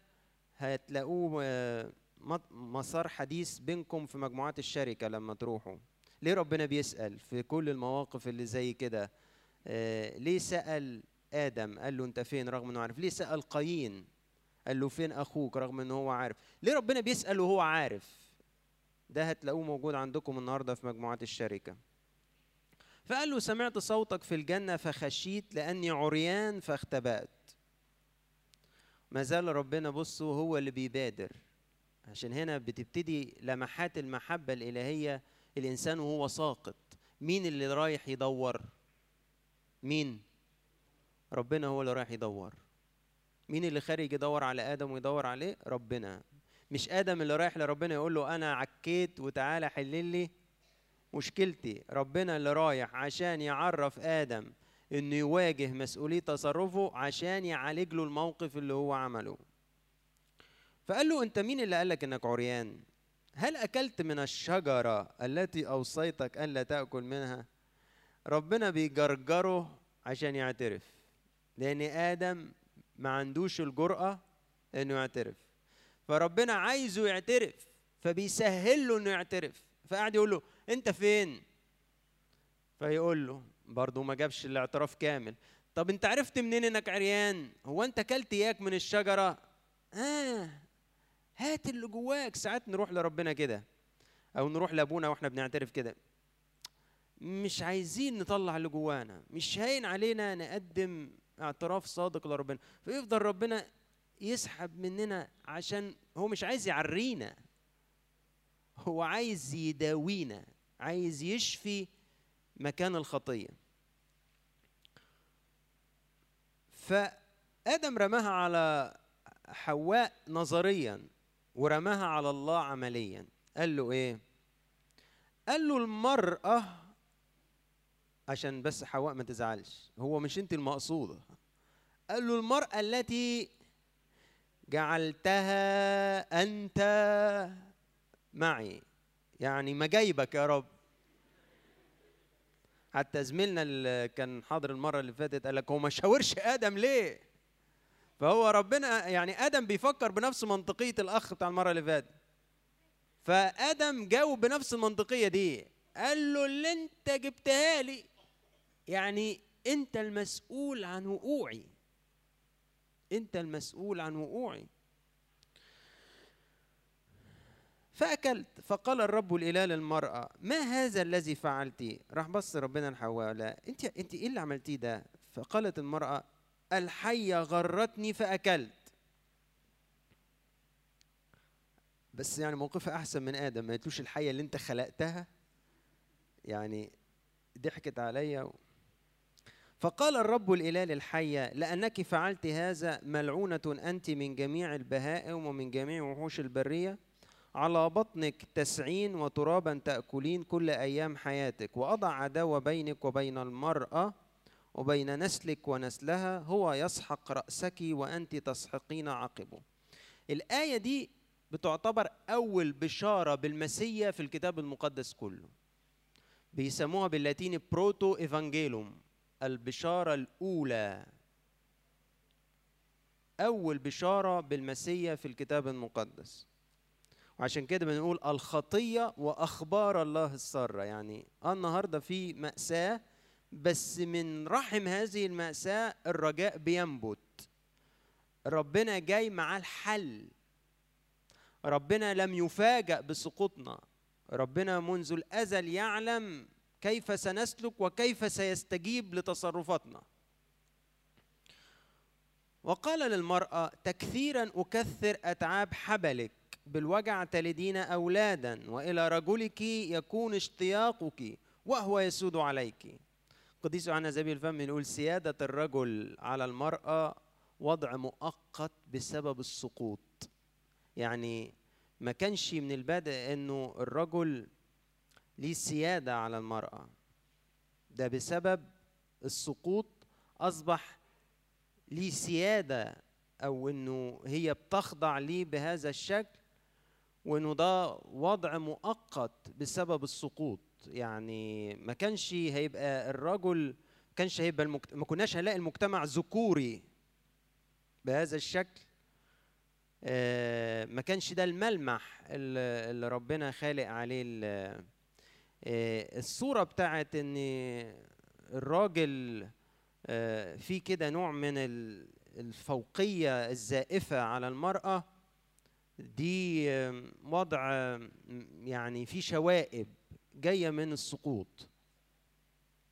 [SPEAKER 1] هتلاقوه آه، مسار حديث بينكم في مجموعات الشركة لما تروحوا. ليه ربنا بيسأل في كل المواقف اللي زي كده؟ ليه سأل آدم؟ قال له أنت فين؟ رغم أنه عارف. ليه سأل قايين؟ قال له فين أخوك؟ رغم أنه هو عارف. ليه ربنا بيسأل وهو عارف؟ ده هتلاقوه موجود عندكم النهاردة في مجموعات الشركة. فقال له سمعت صوتك في الجنة فخشيت لأني عريان فاختبأت. ما زال ربنا بصوا هو اللي بيبادر. عشان هنا بتبتدي لمحات المحبة الإلهية. الإنسان وهو ساقط. مين اللي رايح يدور؟ مين؟ ربنا هو اللي رايح يدور. مين اللي خارج يدور على آدم ويدور عليه؟ ربنا. مش آدم اللي رايح لربنا يقول له أنا عكيت وتعالى حل لي مشكلتي. ربنا اللي رايح عشان يعرف آدم إنه يواجه مسؤولية تصرفه عشان يعالج له الموقف اللي هو عمله. فقال له أنت مين اللي قالك إنك عريان؟ هل أكلت من الشجرة التي أوصيتك ألا تأكل منها؟ ربنا بيجرجره عشان يعترف لأن آدم ما عندوش الجرأة إنه يعترف فربنا عايزه يعترف فبيسهل له إنه يعترف فقعد يقول له أنت فين؟ فيقول له برضه ما جابش الاعتراف كامل طب أنت عرفت منين إنك عريان؟ هو أنت أكلت إياك من الشجرة؟ آه هات اللي جواك ساعات نروح لربنا كده أو نروح لأبونا وإحنا بنعترف كده مش عايزين نطلع اللي جوانا مش هاين علينا نقدم اعتراف صادق لربنا. فيفضل ربنا يسحب مننا عشان هو مش عايز يعرينا هو عايز يداوينا عايز يشفي مكان الخطية. فآدم رماها على حواء نظريا ورماها على الله عمليا. قال له إيه؟ قال له المرأة عشان بس حواء ما تزعلش. هو مش انت المقصودة. قال له المرأة التي جعلتها أنت معي. يعني ما جايبك يا رب. حتى زميلنا اللي كان حاضر المرة اللي فاتت قال لك هو ما شاورش آدم ليه؟ فهو ربنا يعني آدم بيفكر بنفس منطقية الأخ بتاع المرة اللي فاتت. فآدم جاوب بنفس المنطقية دي. قال له اللي انت جبتها لي يعني انت المسؤول عن وقوعي. انت المسؤول عن وقوعي. فأكلت فقال الرب الإله للمرأة ما هذا الذي فعلتي راح بص ربنا لحواء لا أنت أنت إيه اللي عملتيه ده؟ فقالت المرأة الحية غرتني فأكلت. بس يعني موقفها أحسن من آدم ما قالتلوش الحية اللي أنت خلقتها؟ يعني ضحكت عليا. فقال الرب الإله للحية لأنك فعلت هذا ملعونة أنت من جميع البهائم ومن جميع وحوش البرية؟ على بطنك تسعين وترابا تأكلين كل أيام حياتك وأضع عداوة بينك وبين المرأة وبين نسلك ونسلها هو يسحق رأسك وأنت تسحقين عقبه. الآية دي بتعتبر أول بشارة بالمسيا في الكتاب المقدس كله. بيسموها باللاتيني بروتو إيفانجيلوم. البشارة الأولى. أول بشارة بالمسيا في الكتاب المقدس. وعشان كده بنقول الخطية وأخبار الله السارة. يعني النهاردة في مأساة بس من رحم هذه المأساة الرجاء بينبت. ربنا جاي معاه الحل. ربنا لم يفاجأ بسقوطنا. ربنا منذ الأزل يعلم كيف سنسلك وكيف سيستجيب لتصرفاتنا. وقال للمرأة تكثيرا أكثر أتعاب حبلك بالوجع تلدين أولادا وإلى رجلك يكون اشتياقك وهو يسود عليك. قديس يوحنا زبي الفم يقول سيادة الرجل على المرأة وضع مؤقت بسبب السقوط. يعني ما كانش من البدء إنه الرجل ليه سيادة على المرأة. ده بسبب السقوط أصبح ليه سيادة أو إنه هي بتخضع ليه بهذا الشكل وإنه ده وضع مؤقت بسبب السقوط. يعني ما كانش هيبقى الرجل ما كانش هيبقى المكت... ما كناش هنلاقي المجتمع ذكوري بهذا الشكل. آه ما كانش ده الملمح اللي, ربنا خالق عليه الصورة بتاعت إن الراجل آه في كده نوع من الفوقية الزائفة على المرأة دي وضع يعني في شوائب جاية من السقوط.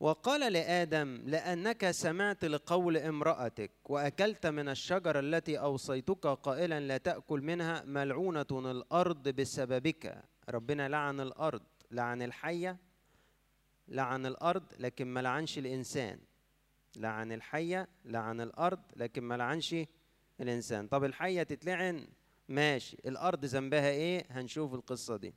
[SPEAKER 1] وقال لآدم لأنك سمعت لقول امرأتك وأكلت من الشجرة التي أوصيتك قائلا لا تأكل منها ملعونة الأرض بسببك. ربنا لعن الأرض. لعن الحية لعن الأرض لكن ما لعنش الإنسان. لعن الحية لعن الأرض لكن ما لعنش الإنسان. طب الحية تتلعن؟ ماشي. الأرض ذنبها إيه؟ هنشوف القصة دي.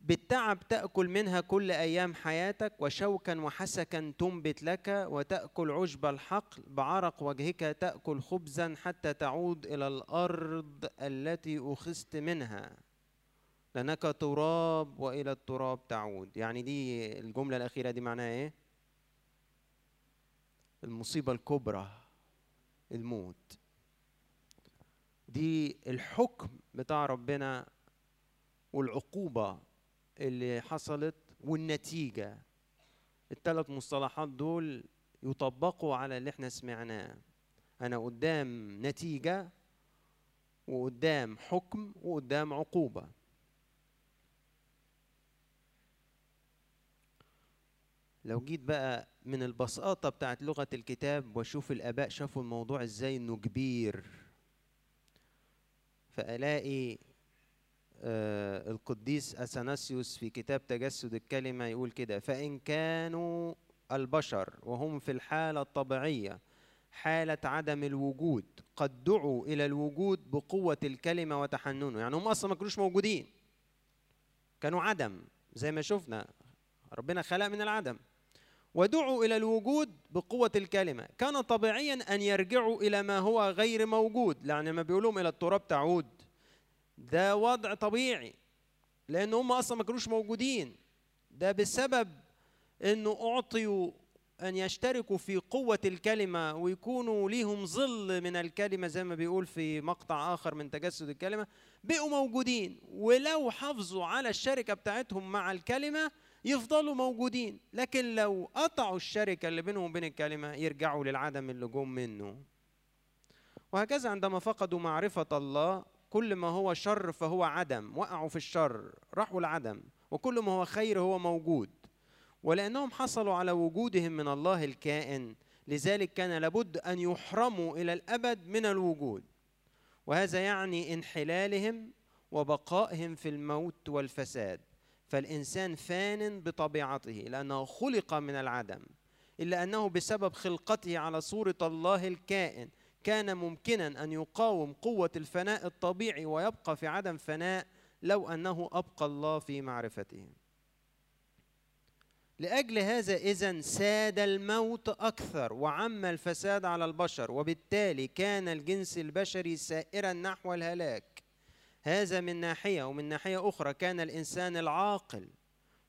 [SPEAKER 1] بالتعب تأكل منها كل أيام حياتك وشوكا وحسكا تنبت لك وتأكل عشب الحقل. بعرق وجهك تأكل خبزا حتى تعود إلى الأرض التي أخذت منها. لأنك تراب وإلى التراب تعود. يعني دي الجملة الأخيرة دي معناها إيه؟ المصيبة الكبرى الموت. دي الحكم بتاع ربنا والعقوبة اللي حصلت والنتيجة. الثلاث مصطلحات دول يطبقوا على اللي إحنا سمعناه. أنا قدام نتيجة وقدام حكم وقدام عقوبة. لو جيت بقى من البساطة بتاعت لغة الكتاب واشوف الآباء شافوا الموضوع إزاي انه كبير فألاقي آه القديس أثناسيوس في كتاب تجسد الكلمة يقول كده فإن كانوا البشر وهم في الحالة الطبيعية حالة عدم الوجود قد دعوا إلى الوجود بقوة الكلمة وتحننه. يعني هم أصلا ما كانوش موجودين كانوا عدم زي ما شفنا ربنا خلق من العدم. ودعوا إلى الوجود بقوة الكلمة. كان طبيعيا أن يرجعوا إلى ما هو غير موجود يعني ما بيقولهم إلى التراب تعود. ده وضع طبيعي لأن هم أصلا ما كانوش موجودين. ده بسبب أنه أعطيوا أن يشتركوا في قوة الكلمة ويكونوا ليهم ظل من الكلمة زي ما بيقول في مقطع آخر من تجسد الكلمة. بقوا موجودين ولو حافظوا على الشركة بتاعتهم مع الكلمة يفضلوا موجودين. لكن لو قطعوا الشركة اللي بينهم وبين الكلمة يرجعوا للعدم اللي جم منه. وهكذا عندما فقدوا معرفة الله كل ما هو شر فهو عدم. وقعوا في الشر راحوا العدم. وكل ما هو خير هو موجود. ولأنهم حصلوا على وجودهم من الله الكائن لذلك كان لابد أن يحرموا إلى الأبد من الوجود. وهذا يعني انحلالهم وبقائهم في الموت والفساد. فالإنسان فان بطبيعته لأنه خلق من العدم إلا أنه بسبب خلقته على صورة الله الكائن كان ممكنا أن يقاوم قوة الفناء الطبيعي ويبقى في عدم فناء لو أنه أبقى الله في معرفته. لأجل هذا إذا ساد الموت أكثر وعم الفساد على البشر وبالتالي كان الجنس البشري سائرا نحو الهلاك. هذا من ناحية ومن ناحية أخرى كان الإنسان العاقل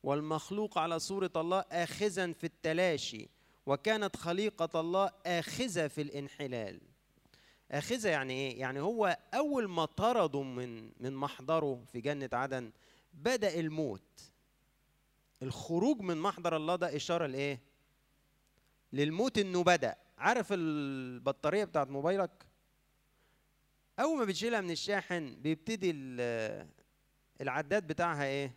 [SPEAKER 1] والمخلوق على صورة الله آخذا في التلاشي وكانت خليقة الله آخذة في الإنحلال آخذة يعني إيه؟ يعني هو أول ما طردوا من من محضره في جنة عدن بدأ الموت الخروج من محضر الله ده إشارة لإيه؟ للموت إنه بدأ عارف البطارية بتاعت موبايلك؟ أول ما بتشيلها من الشاحن بيبتدي العداد بتاعها إيه؟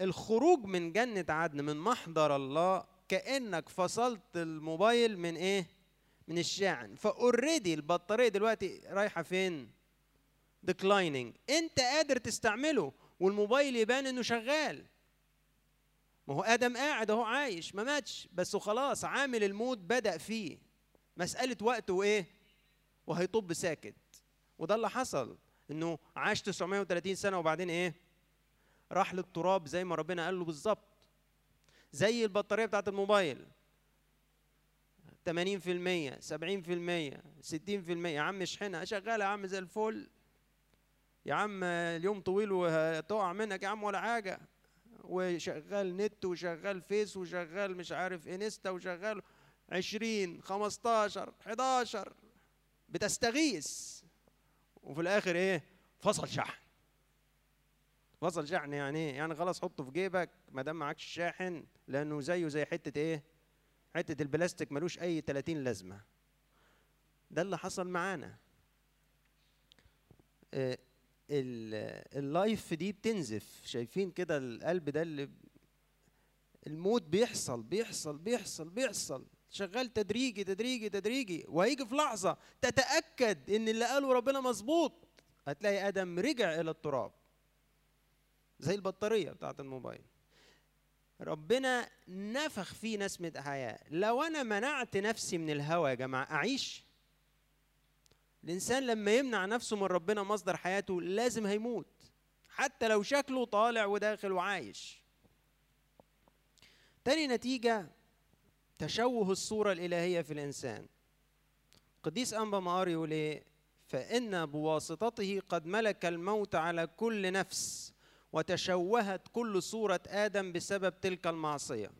[SPEAKER 1] الخروج من جنة عدن من محضر الله كأنك فصلت الموبايل من إيه؟ من الشاحن ف already البطارية دلوقتي رايحة فين؟ declining أنت قادر تستعمله والموبايل يبان إنه شغال ما هو آدم قاعد أهو عايش ما ماتش بس خلاص عامل الموت بدأ فيه مسألة وقت وإيه وهيطب ساكت. وده اللي حصل إنه عاش 930 سنة وبعدين إيه؟ راح للتراب زي ما ربنا قال له بالظبط. زي البطارية بتاعت الموبايل. 80% 70% 60% يا عم اشحنها شغالة يا عم زي الفل. يا عم اليوم طويل وهتقع منك يا عم ولا حاجة. وشغال نت وشغال فيس وشغال مش عارف انستا وشغال 20 15 11 بتستغيث. وفي الآخر إيه؟ فصل شحن. فصل شحن يعني إيه؟ يعني خلاص حطه في جيبك ما دام معكش شاحن لأنه زيه زي حتة إيه؟ حتة البلاستيك ملوش أي 30 لازمة. ده اللي حصل معانا. إيه اللايف دي بتنزف. شايفين كده القلب ده اللي الموت بيحصل بيحصل بيحصل بيحصل. شغال تدريجي تدريجي تدريجي. وهيجي في لحظة تتأكد إن اللي قاله ربنا مظبوط. هتلاقي آدم رجع إلى التراب. زي البطارية بتاعت الموبايل. ربنا نفخ فيه نسمة حياة لو أنا منعت نفسي من الهوى يا جماعة أعيش. الإنسان لما يمنع نفسه من ربنا مصدر حياته لازم هيموت. حتى لو شكله طالع وداخل وعايش. تاني نتيجة تشوه الصورة الإلهية في الإنسان. قديس أنبا ماري يقول إيه؟ فإن بواسطته قد ملك الموت على كل نفس وتشوهت كل صورة آدم بسبب تلك المعصية.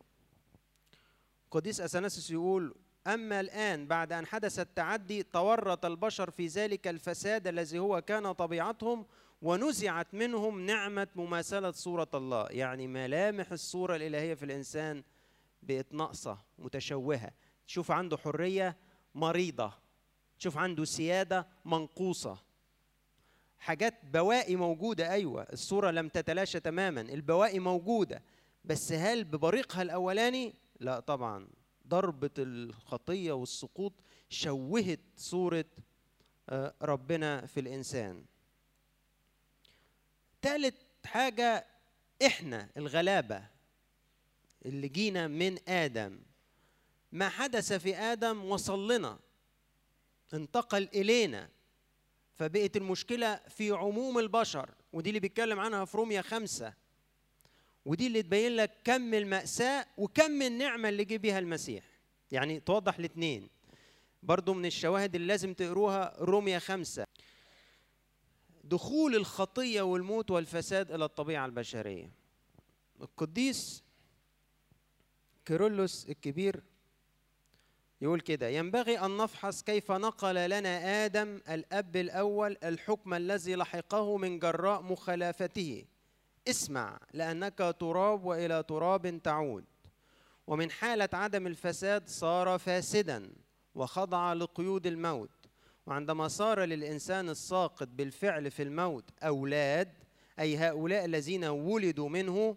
[SPEAKER 1] قديس أثناسيس يقول أما الآن بعد أن حدث التعدي تورط البشر في ذلك الفساد الذي هو كان طبيعتهم ونزعت منهم نعمة مماثلة صورة الله. يعني ملامح الصورة الإلهية في الإنسان بقت ناقصة متشوهة. تشوف عنده حرية مريضة. تشوف عنده سيادة منقوصة. حاجات بواقي موجودة أيوة الصورة لم تتلاشى تماما. البواقي موجودة بس هل ببريقها الأولاني؟ لا طبعا. ضربة الخطية والسقوط شوهت صورة آه، ربنا في الإنسان. تالت حاجة إحنا الغلابة. اللي جينا من آدم. ما حدث في آدم وصل لنا. انتقل إلينا. فبقت المشكلة في عموم البشر ودي اللي بيتكلم عنها في روميا خمسة. ودي اللي تبين لك كم المأساة وكم النعمة اللي جه بيها المسيح. يعني توضح الاثنين برضو من الشواهد اللي لازم تقروها روميا خمسة. دخول الخطية والموت والفساد إلى الطبيعة البشرية. القديس كيرلس الكبير يقول كده ينبغي أن نفحص كيف نقل لنا آدم الأب الأول الحكم الذي لحقه من جراء مخالفته. اسمع لأنك تراب وإلى تراب تعود. ومن حالة عدم الفساد صار فاسدا وخضع لقيود الموت. وعندما صار للإنسان الساقط بالفعل في الموت أولاد أي هؤلاء الذين ولدوا منه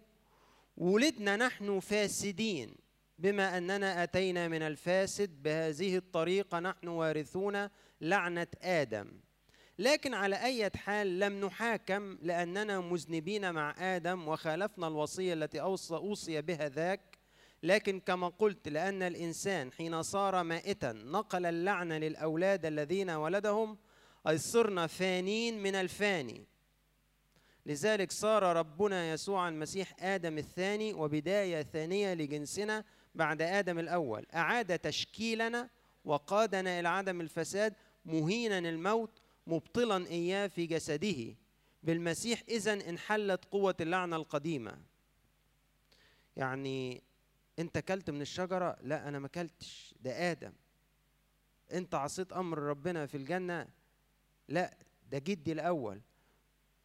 [SPEAKER 1] ولدنا نحن فاسدين بما أننا أتينا من الفاسد بهذه الطريقة نحن وارثون لعنة آدم. لكن على أي حال لم نحاكم لأننا مذنبين مع آدم وخالفنا الوصية التي أوصي بها ذاك. لكن كما قلت لأن الإنسان حين صار مائتا نقل اللعنة للأولاد الذين ولدهم أي صرنا فانين من الفاني. لذلك صار ربنا يسوع المسيح آدم الثاني وبداية ثانية لجنسنا بعد آدم الأول. أعاد تشكيلنا وقادنا إلى عدم الفساد مهينا الموت مبطلا إياه في جسده. بالمسيح إذا انحلت قوة اللعنة القديمة. يعني أنت كلت من الشجرة؟ لا أنا ما كلتش ده آدم. أنت عصيت أمر ربنا في الجنة؟ لا ده جدي الأول.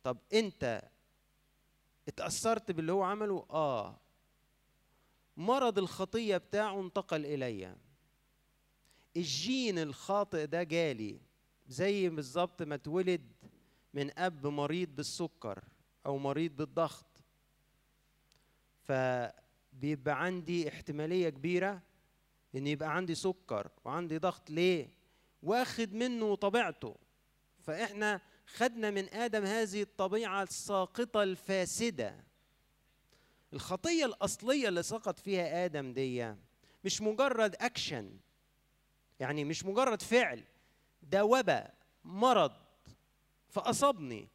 [SPEAKER 1] طب أنت اتأثرت باللي هو عمله؟ آه. مرض الخطية بتاعه انتقل إلي الجين الخاطئ ده جالي زي بالظبط ما اتولد من أب مريض بالسكر أو مريض بالضغط. فبيبقى عندي احتمالية كبيرة إن يبقى عندي سكر وعندي ضغط. ليه؟ واخد منه طبيعته. فإحنا خدنا من آدم هذه الطبيعة الساقطة الفاسدة. الخطية الأصلية اللي سقط فيها آدم دي مش مجرد أكشن يعني مش مجرد فعل ده وباء مرض فأصابني.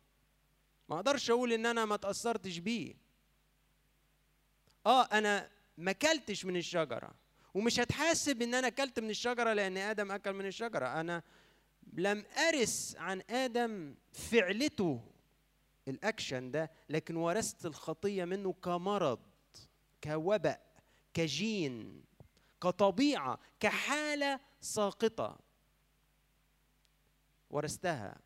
[SPEAKER 1] ما أقدرش أقول إن أنا ما تأثرتش بيه. آه أنا ما كلتش من الشجرة ومش هتحاسب إن أنا كلت من الشجرة لأن آدم أكل من الشجرة. أنا لم أرث عن آدم فعلته الأكشن ده لكن ورثت الخطية منه كمرض كوباء كجين كطبيعة كحالة ساقطة. ورثتها.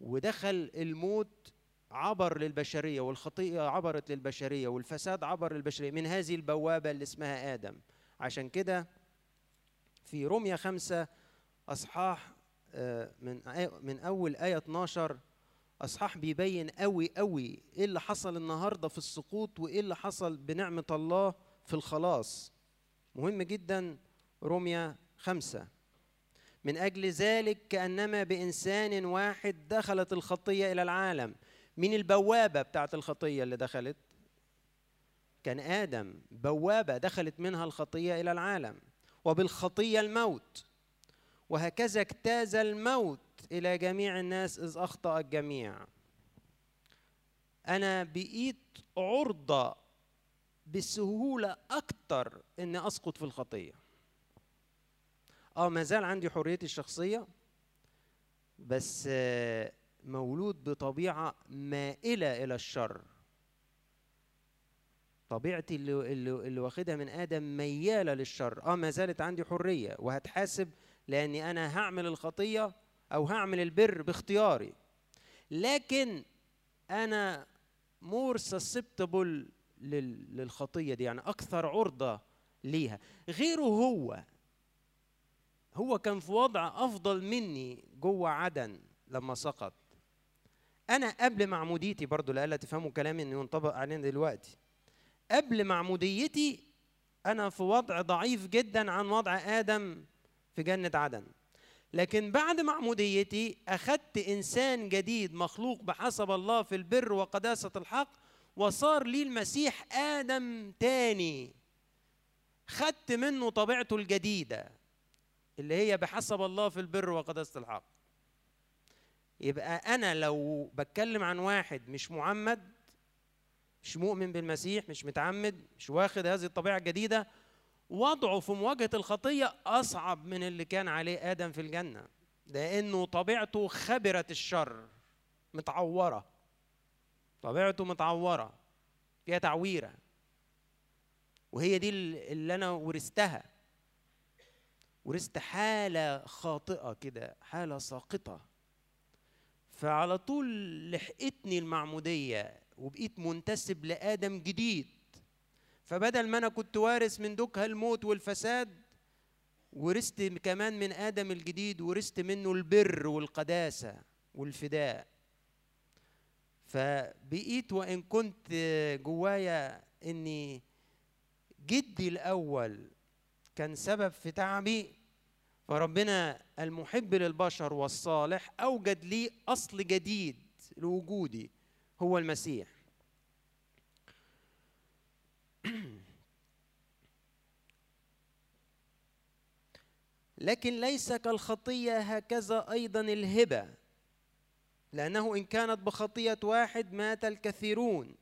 [SPEAKER 1] ودخل الموت عبر للبشرية والخطيه عبرت للبشرية والفساد عبر للبشرية من هذه البوابة اللي اسمها آدم. عشان كده في روميا خمسة أصحاح من من أول آية 12 أصحاح بيبين قوي قوي إيه اللي حصل النهارده في السقوط وإيه اللي حصل بنعمة الله في الخلاص. مهم جدا روميا خمسة. من أجل ذلك كأنما بإنسان واحد دخلت الخطية إلى العالم. من البوابة بتاعت الخطية اللي دخلت؟ كان آدم. بوابة دخلت منها الخطية إلى العالم. وبالخطية الموت. وهكذا اجتاز الموت إلى جميع الناس إذ أخطأ الجميع. أنا بقيت عرضة بسهولة أكتر إني أسقط في الخطية. آه ما زال عندي حريتي الشخصية بس مولود بطبيعة مائلة إلى الشر. طبيعتي اللي, اللي, اللي واخدها من آدم ميالة للشر. آه ما زالت عندي حرية وهتحاسب لأني أنا هعمل الخطية أو هعمل البر باختياري. لكن أنا مور سسبتبل للخطية دي يعني أكثر عرضة ليها. غيره هو هو كان في وضع افضل مني جوه عدن لما سقط. أنا قبل معموديتي برضو لألا تفهموا كلامي انه ينطبق علينا دلوقتي. قبل معموديتي أنا في وضع ضعيف جدا عن وضع آدم في جنة عدن. لكن بعد معموديتي أخذت إنسان جديد مخلوق بحسب الله في البر وقداسة الحق وصار لي المسيح آدم تاني. خدت منه طبيعته الجديدة اللي هي بحسب الله في البر وقداسة الحق. يبقى أنا لو بتكلم عن واحد مش معمد مش مؤمن بالمسيح مش متعمد مش واخد هذه الطبيعة الجديدة وضعه في مواجهة الخطية أصعب من اللي كان عليه آدم في الجنة لأنه طبيعته خبرة الشر متعورة. طبيعته متعورة فيها تعويرة. وهي دي اللي أنا ورثتها. ورثت حالة خاطئة كده حالة ساقطة. فعلى طول لحقتني المعمودية وبقيت منتسب لآدم جديد. فبدل ما أنا كنت وارث من دكها الموت والفساد ورثت كمان من آدم الجديد ورثت منه البر والقداسة والفداء. فبقيت وإن كنت جوايا إني جدي الأول كان سبب في تعبي فربنا المحب للبشر والصالح أوجد لي أصل جديد لوجودي هو المسيح. لكن ليس كالخطية هكذا أيضا الهبة لأنه إن كانت بخطية واحد مات الكثيرون.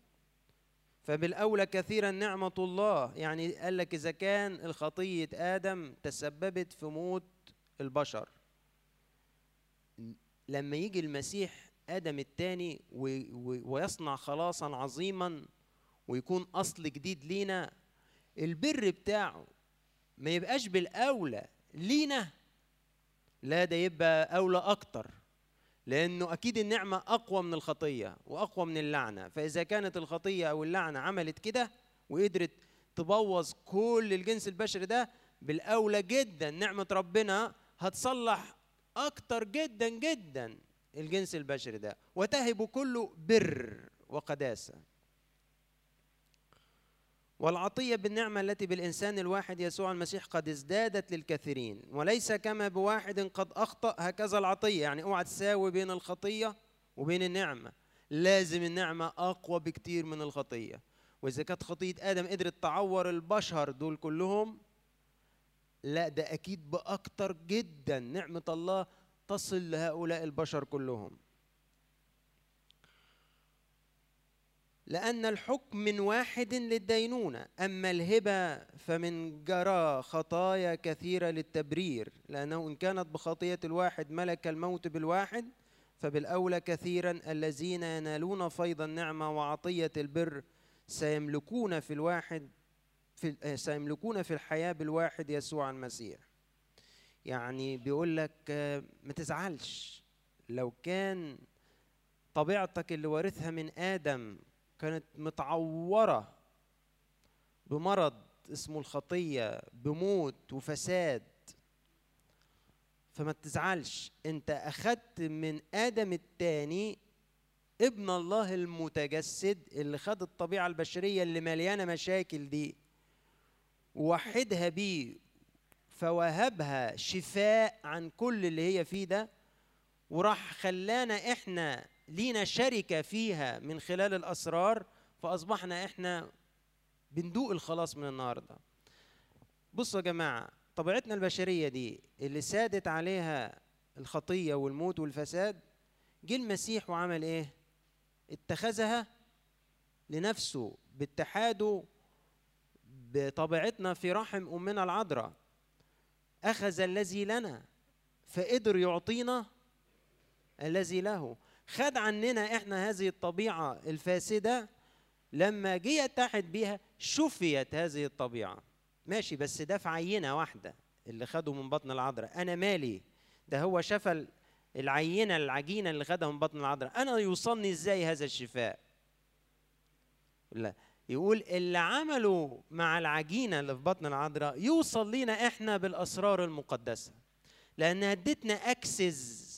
[SPEAKER 1] فبالأولى كثيرا نعمة الله. يعني قال لك إذا كان الخطية آدم تسببت في موت البشر. لما يجي المسيح آدم الثاني ويصنع خلاصا عظيما ويكون أصل جديد لينا البر بتاعه ما يبقاش بالأولى لينا لا ده يبقى أولى أكتر لأنه أكيد النعمة أقوى من الخطية وأقوى من اللعنة. فإذا كانت الخطية أو اللعنة عملت كده وقدرت تبوظ كل الجنس البشري ده بالأولى جدا نعمة ربنا هتصلح أكتر جدا جدا الجنس البشري ده. وتهب كله بر وقداسة. والعطية بالنعمة التي بالإنسان الواحد يسوع المسيح قد ازدادت للكثيرين. وليس كما بواحد قد أخطأ هكذا العطية. يعني اوعى تساوي بين الخطية وبين النعمة. لازم النعمة أقوى بكتير من الخطية. وإذا كانت خطية آدم قدرت تعور البشر دول كلهم لا ده أكيد بأكتر جدا نعمة الله تصل لهؤلاء البشر كلهم. لأن الحكم من واحد للدينونة. أما الهبة فمن جرى خطايا كثيرة للتبرير لأنه إن كانت بخطية الواحد ملك الموت بالواحد فبالأولى كثيرا الذين ينالون فيض النعمة وعطية البر سيملكون في الواحد في سيملكون في الحياة بالواحد يسوع المسيح. يعني بيقول لك ما تزعلش. لو كان طبيعتك اللي وارثها من آدم كانت متعورة بمرض اسمه الخطية بموت وفساد. فما تزعلش انت أخدت من آدم الثاني ابن الله المتجسد اللي خد الطبيعة البشرية اللي مليانة مشاكل دي ووحدها بيه فوهبها شفاء عن كل اللي هي فيه ده وراح خلانا إحنا لينا شركة فيها من خلال الأسرار فأصبحنا إحنا بندوق الخلاص من النهارده. بصوا يا جماعة طبيعتنا البشرية دي اللي سادت عليها الخطية والموت والفساد جه المسيح وعمل إيه؟ اتخذها لنفسه باتحاده بطبيعتنا في رحم أمنا العذراء. أخذ الذي لنا فقدر يعطينا الذي له. خد عننا إحنا هذه الطبيعة الفاسدة لما جه يتحد بيها شفيت هذه الطبيعة. ماشي بس ده في عينة واحدة اللي خده من بطن العذراء. أنا مالي؟ ده هو شفى العينة العجينة اللي خدها من بطن العذراء. أنا يوصلني إزاي هذا الشفاء؟ لا يقول اللي عمله مع العجينة اللي في بطن العذراء يوصل لينا إحنا بالأسرار المقدسة. لأن ادتنا access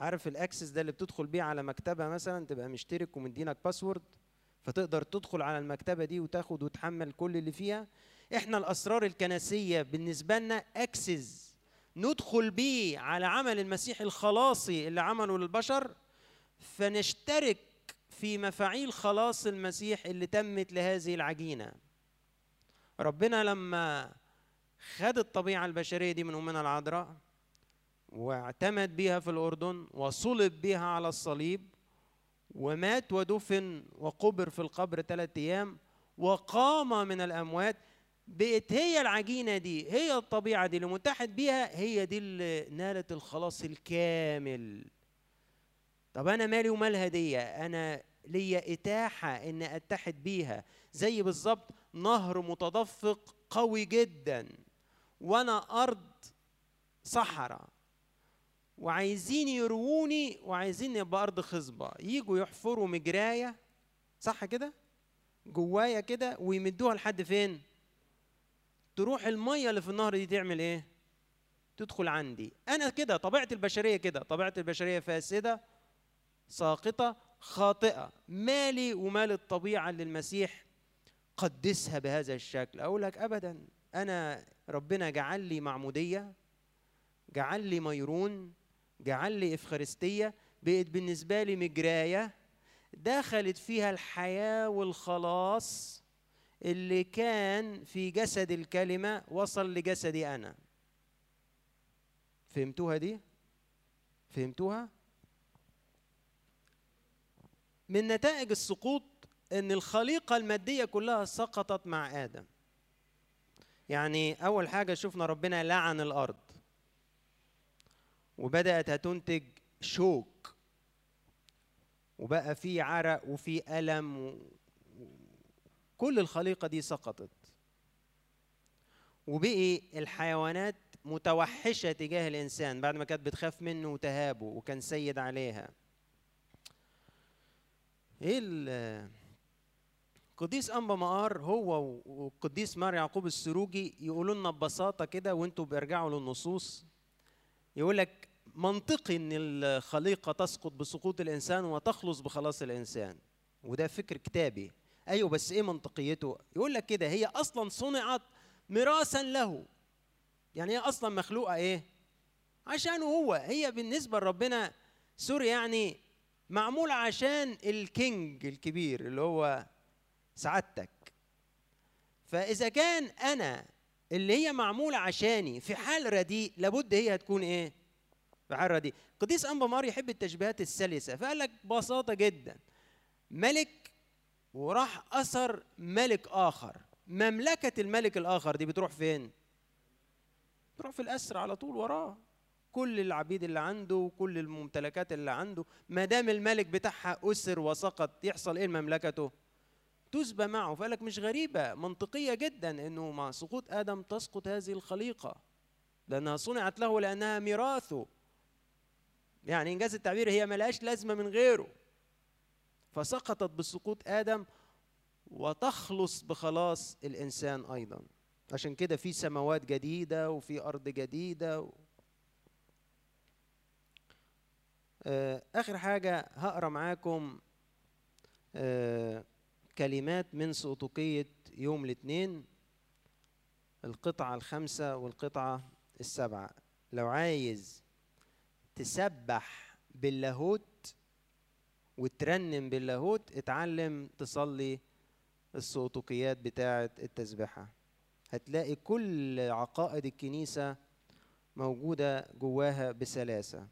[SPEAKER 1] عارف ال access ده اللي بتدخل بيه على مكتبة مثلا تبقى مشترك ومدينك password فتقدر تدخل على المكتبة دي وتاخد وتحمل كل اللي فيها. إحنا الأسرار الكنسية بالنسبة لنا اكسس ندخل بيه على عمل المسيح الخلاصي اللي عمله للبشر فنشترك في مفاعيل خلاص المسيح اللي تمت لهذه العجينة. ربنا لما خد الطبيعة البشرية دي من امنا العذراء واعتمد بها في الأردن وصلب بها على الصليب ومات ودفن وقبر في القبر ثلاثة أيام وقام من الأموات. بقت هي العجينة دي هي الطبيعة دي اللي متحد بيها هي دي اللي نالت الخلاص الكامل. طب أنا مالي ومال هدية؟ أنا ليا إتاحة إن أتحد بيها. زي بالظبط نهر متدفق قوي جدا وأنا أرض صحراء. وعايزين يرووني وعايزين يبقى أرض خصبة. يجوا يحفروا مجراية صح كده؟ جوايا كده ويمدوها لحد فين؟ تروح المية اللي في النهر دي تعمل إيه؟ تدخل عندي. أنا كده طبيعة البشرية كده طبيعة البشرية فاسدة ساقطة خاطئة. مالي ومال الطبيعة اللي المسيح قدسها بهذا الشكل. أقول لك ابدا أنا ربنا جعل لي معمودية جعل لي ميرون جعل لي إفخارستية بقت بالنسبة لي مجراية. دخلت فيها الحياة والخلاص اللي كان في جسد الكلمة وصل لجسدي أنا. فهمتوها دي؟ فهمتوها؟ من نتائج السقوط إن الخليقة المادية كلها سقطت مع آدم. يعني أول حاجة شفنا ربنا لعن الأرض. وبدأت هتنتج شوك. وبقى في عرق وفي ألم و... كل الخليقة دي سقطت. وبقي الحيوانات متوحشة تجاه الإنسان بعد ما كانت بتخاف منه وتهابه وكان سيد عليها. إيه القديس انبا مقار هو والقديس مار يعقوب السروجي يقولوا لنا ببساطة كده وانتوا بيرجعوا للنصوص. يقول لك منطقي إن الخليقة تسقط بسقوط الإنسان وتخلص بخلاص الإنسان. وده فكر كتابي. أيوه بس إيه منطقيته؟ يقول لك كده هي أصلا صنعت ميراثا له. يعني هي أصلا مخلوقة إيه؟ عشانه هو. هي بالنسبة لربنا sorry يعني معمول عشان ال king الكبير اللي هو سعادتك. فإذا كان أنا اللي هي معمولة عشاني في حال رديء لابد هي هتكون إيه؟ في حال رديء. قديس أنبا مار يحب التشبيهات السلسة فقال لك ببساطه جدا. ملك وراح أسر ملك آخر. مملكة الملك الآخر دي بتروح فين؟ بتروح في الأسر على طول وراه. كل العبيد اللي عنده وكل الممتلكات اللي عنده ما دام الملك بتاعها أسر وسقط يحصل إيه لمملكته تسبى معه فقال لك مش غريبة منطقية جدا إنه مع سقوط آدم تسقط هذه الخليقة لأنها صنعت له لأنها ميراثه يعني إنجاز التعبير هي ملهاش لازمة من غيره. فسقطت بسقوط آدم وتخلص بخلاص الإنسان أيضا. عشان كده في سماوات جديدة وفي أرض جديدة. و... آخر حاجة هقرأ معاكم كلمات من سقطوقيه يوم الاثنين القطعة الخامسة والقطعة السبعه لو عايز تسبح باللاهوت وترنم باللاهوت اتعلم تصلي السقطوقيات بتاعة التسبحه هتلاقي كل عقائد الكنيسة موجودة جواها بسلاسة.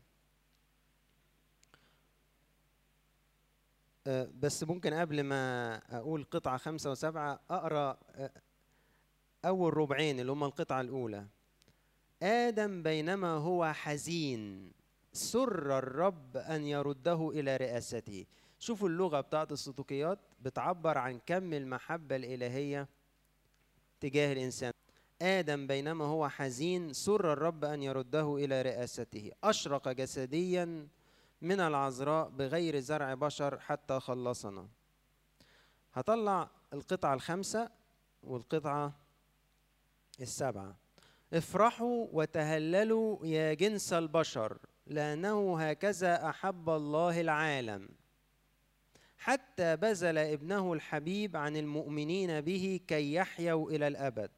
[SPEAKER 1] بس ممكن قبل ما أقول قطعة خمسة وسبعة أقرأ أول ربعين اللي هم القطعة الأولى. آدم بينما هو حزين سر الرب أن يرده إلى رئاسته. شوفوا اللغة بتاعت السطوكيات بتعبر عن كم المحبة الإلهية تجاه الإنسان. آدم بينما هو حزين سر الرب أن يرده إلى رئاسته. أشرق جسديا من العذراء بغير زرع بشر حتى خلصنا. هطلع القطعة الخامسة والقطعة السبعة افرحوا وتهللوا يا جنس البشر لأنه هكذا أحب الله العالم. حتى بذل ابنه الحبيب عن المؤمنين به كي يحيوا إلى الأبد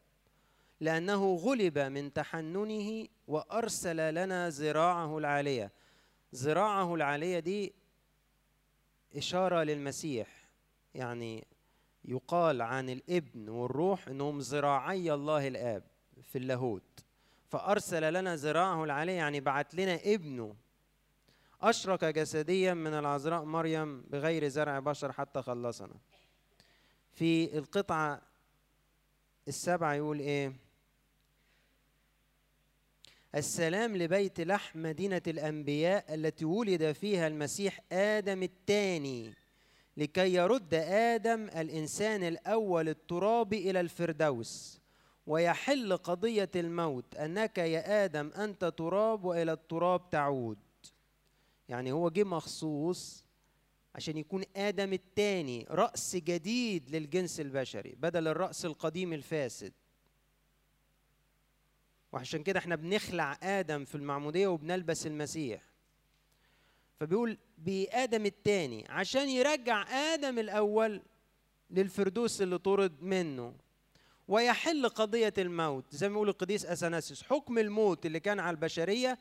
[SPEAKER 1] لأنه غلب من تحننه وأرسل لنا ذراعه العالية. ذراعه العالية دي إشارة للمسيح. يعني يقال عن الإبن والروح إنهم ذراعي الله الآب في اللاهوت. فأرسل لنا ذراعه العالية يعني بعت لنا ابنه. اشرق جسديا من العذراء مريم بغير زرع بشر حتى خلصنا. في القطعة السبعه يقول إيه؟ السلام لبيت لحم مدينة الأنبياء التي ولد فيها المسيح آدم الثاني لكي يرد آدم الإنسان الأول الترابي إلى الفردوس ويحل قضية الموت أنك يا آدم أنت تراب وإلى التراب تعود. يعني هو جه مخصوص عشان يكون آدم الثاني رأس جديد للجنس البشري بدل الرأس القديم الفاسد. وعشان كده إحنا بنخلع آدم في المعمودية وبنلبس المسيح. فبيقول بآدم الثاني عشان يرجع آدم الأول للفردوس اللي طرد منه ويحل قضية الموت. زي ما يقول القديس أثناسيوس حكم الموت اللي كان على البشرية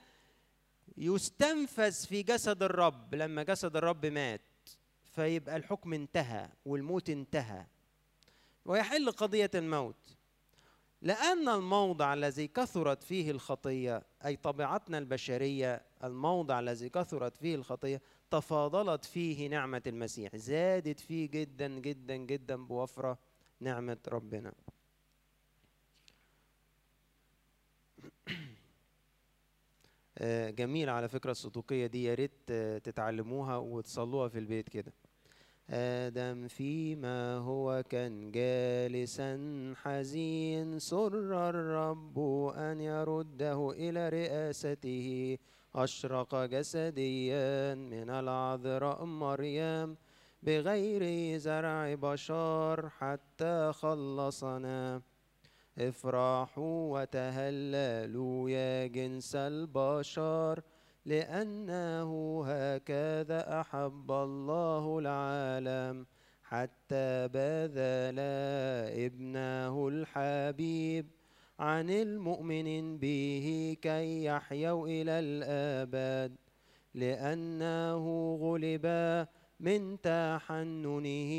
[SPEAKER 1] يستنفذ في جسد الرب. لما جسد الرب مات فيبقى الحكم انتهى والموت انتهى. ويحل قضية الموت. لأن الموضع الذي كثرت فيه الخطية أي طبيعتنا البشرية الموضع الذي كثرت فيه الخطية تفاضلت فيه نعمة المسيح زادت فيه جدا جدا جدا بوفرة نعمة ربنا. جميل على فكرة الصدوقية دي يا ريت تتعلموها وتصلوها في البيت كده. آدم فيما هو كان جالسا حزين. سر الرب أن يرده إلى رئاسته. أشرق جسديا من العذراء مريم بغير زرع بشر حتى خلصنا. إفرحوا وتهللوا يا جنس البشر. لأنه هكذا أحب الله العالم حتى بذل ابنه الحبيب عن المؤمن به كي يحيوا إلى الآباد. لأنه غلب من تحننه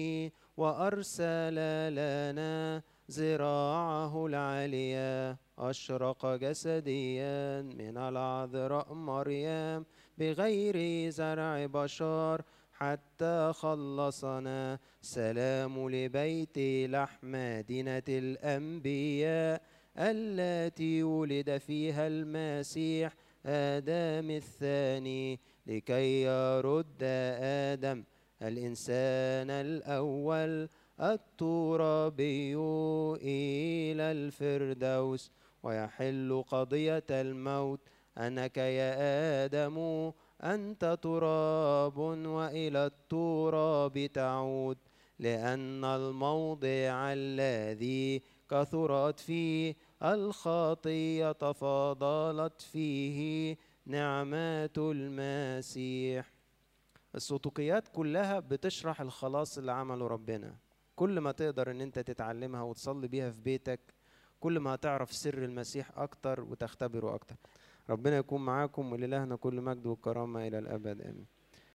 [SPEAKER 1] وأرسل لنا ذراعه العالية أشرق جسديا من العذراء مريم بغير زرع بشر حتى خلصنا. سلام لبيت لحم مدينة الأنبياء التي ولد فيها المسيح آدم الثاني لكي يرد آدم الإنسان الأول. الترابي إلى الفردوس ويحل قضية الموت. أنك يا آدم أنت تراب وإلى التراب تعود. لأن الموضع الذي كثرت فيه الخطية تفاضلت فيه نعمات المسيح. السطوقيات كلها بتشرح الخلاص اللي عمله ربنا. كل ما تقدر إن أنت تتعلمها وتصلي بيها في بيتك كل ما هتعرف سر المسيح أكتر وتختبره أكتر. ربنا يكون معاكم وللهنا كل مجد وكرامة إلى الأبد. آمين.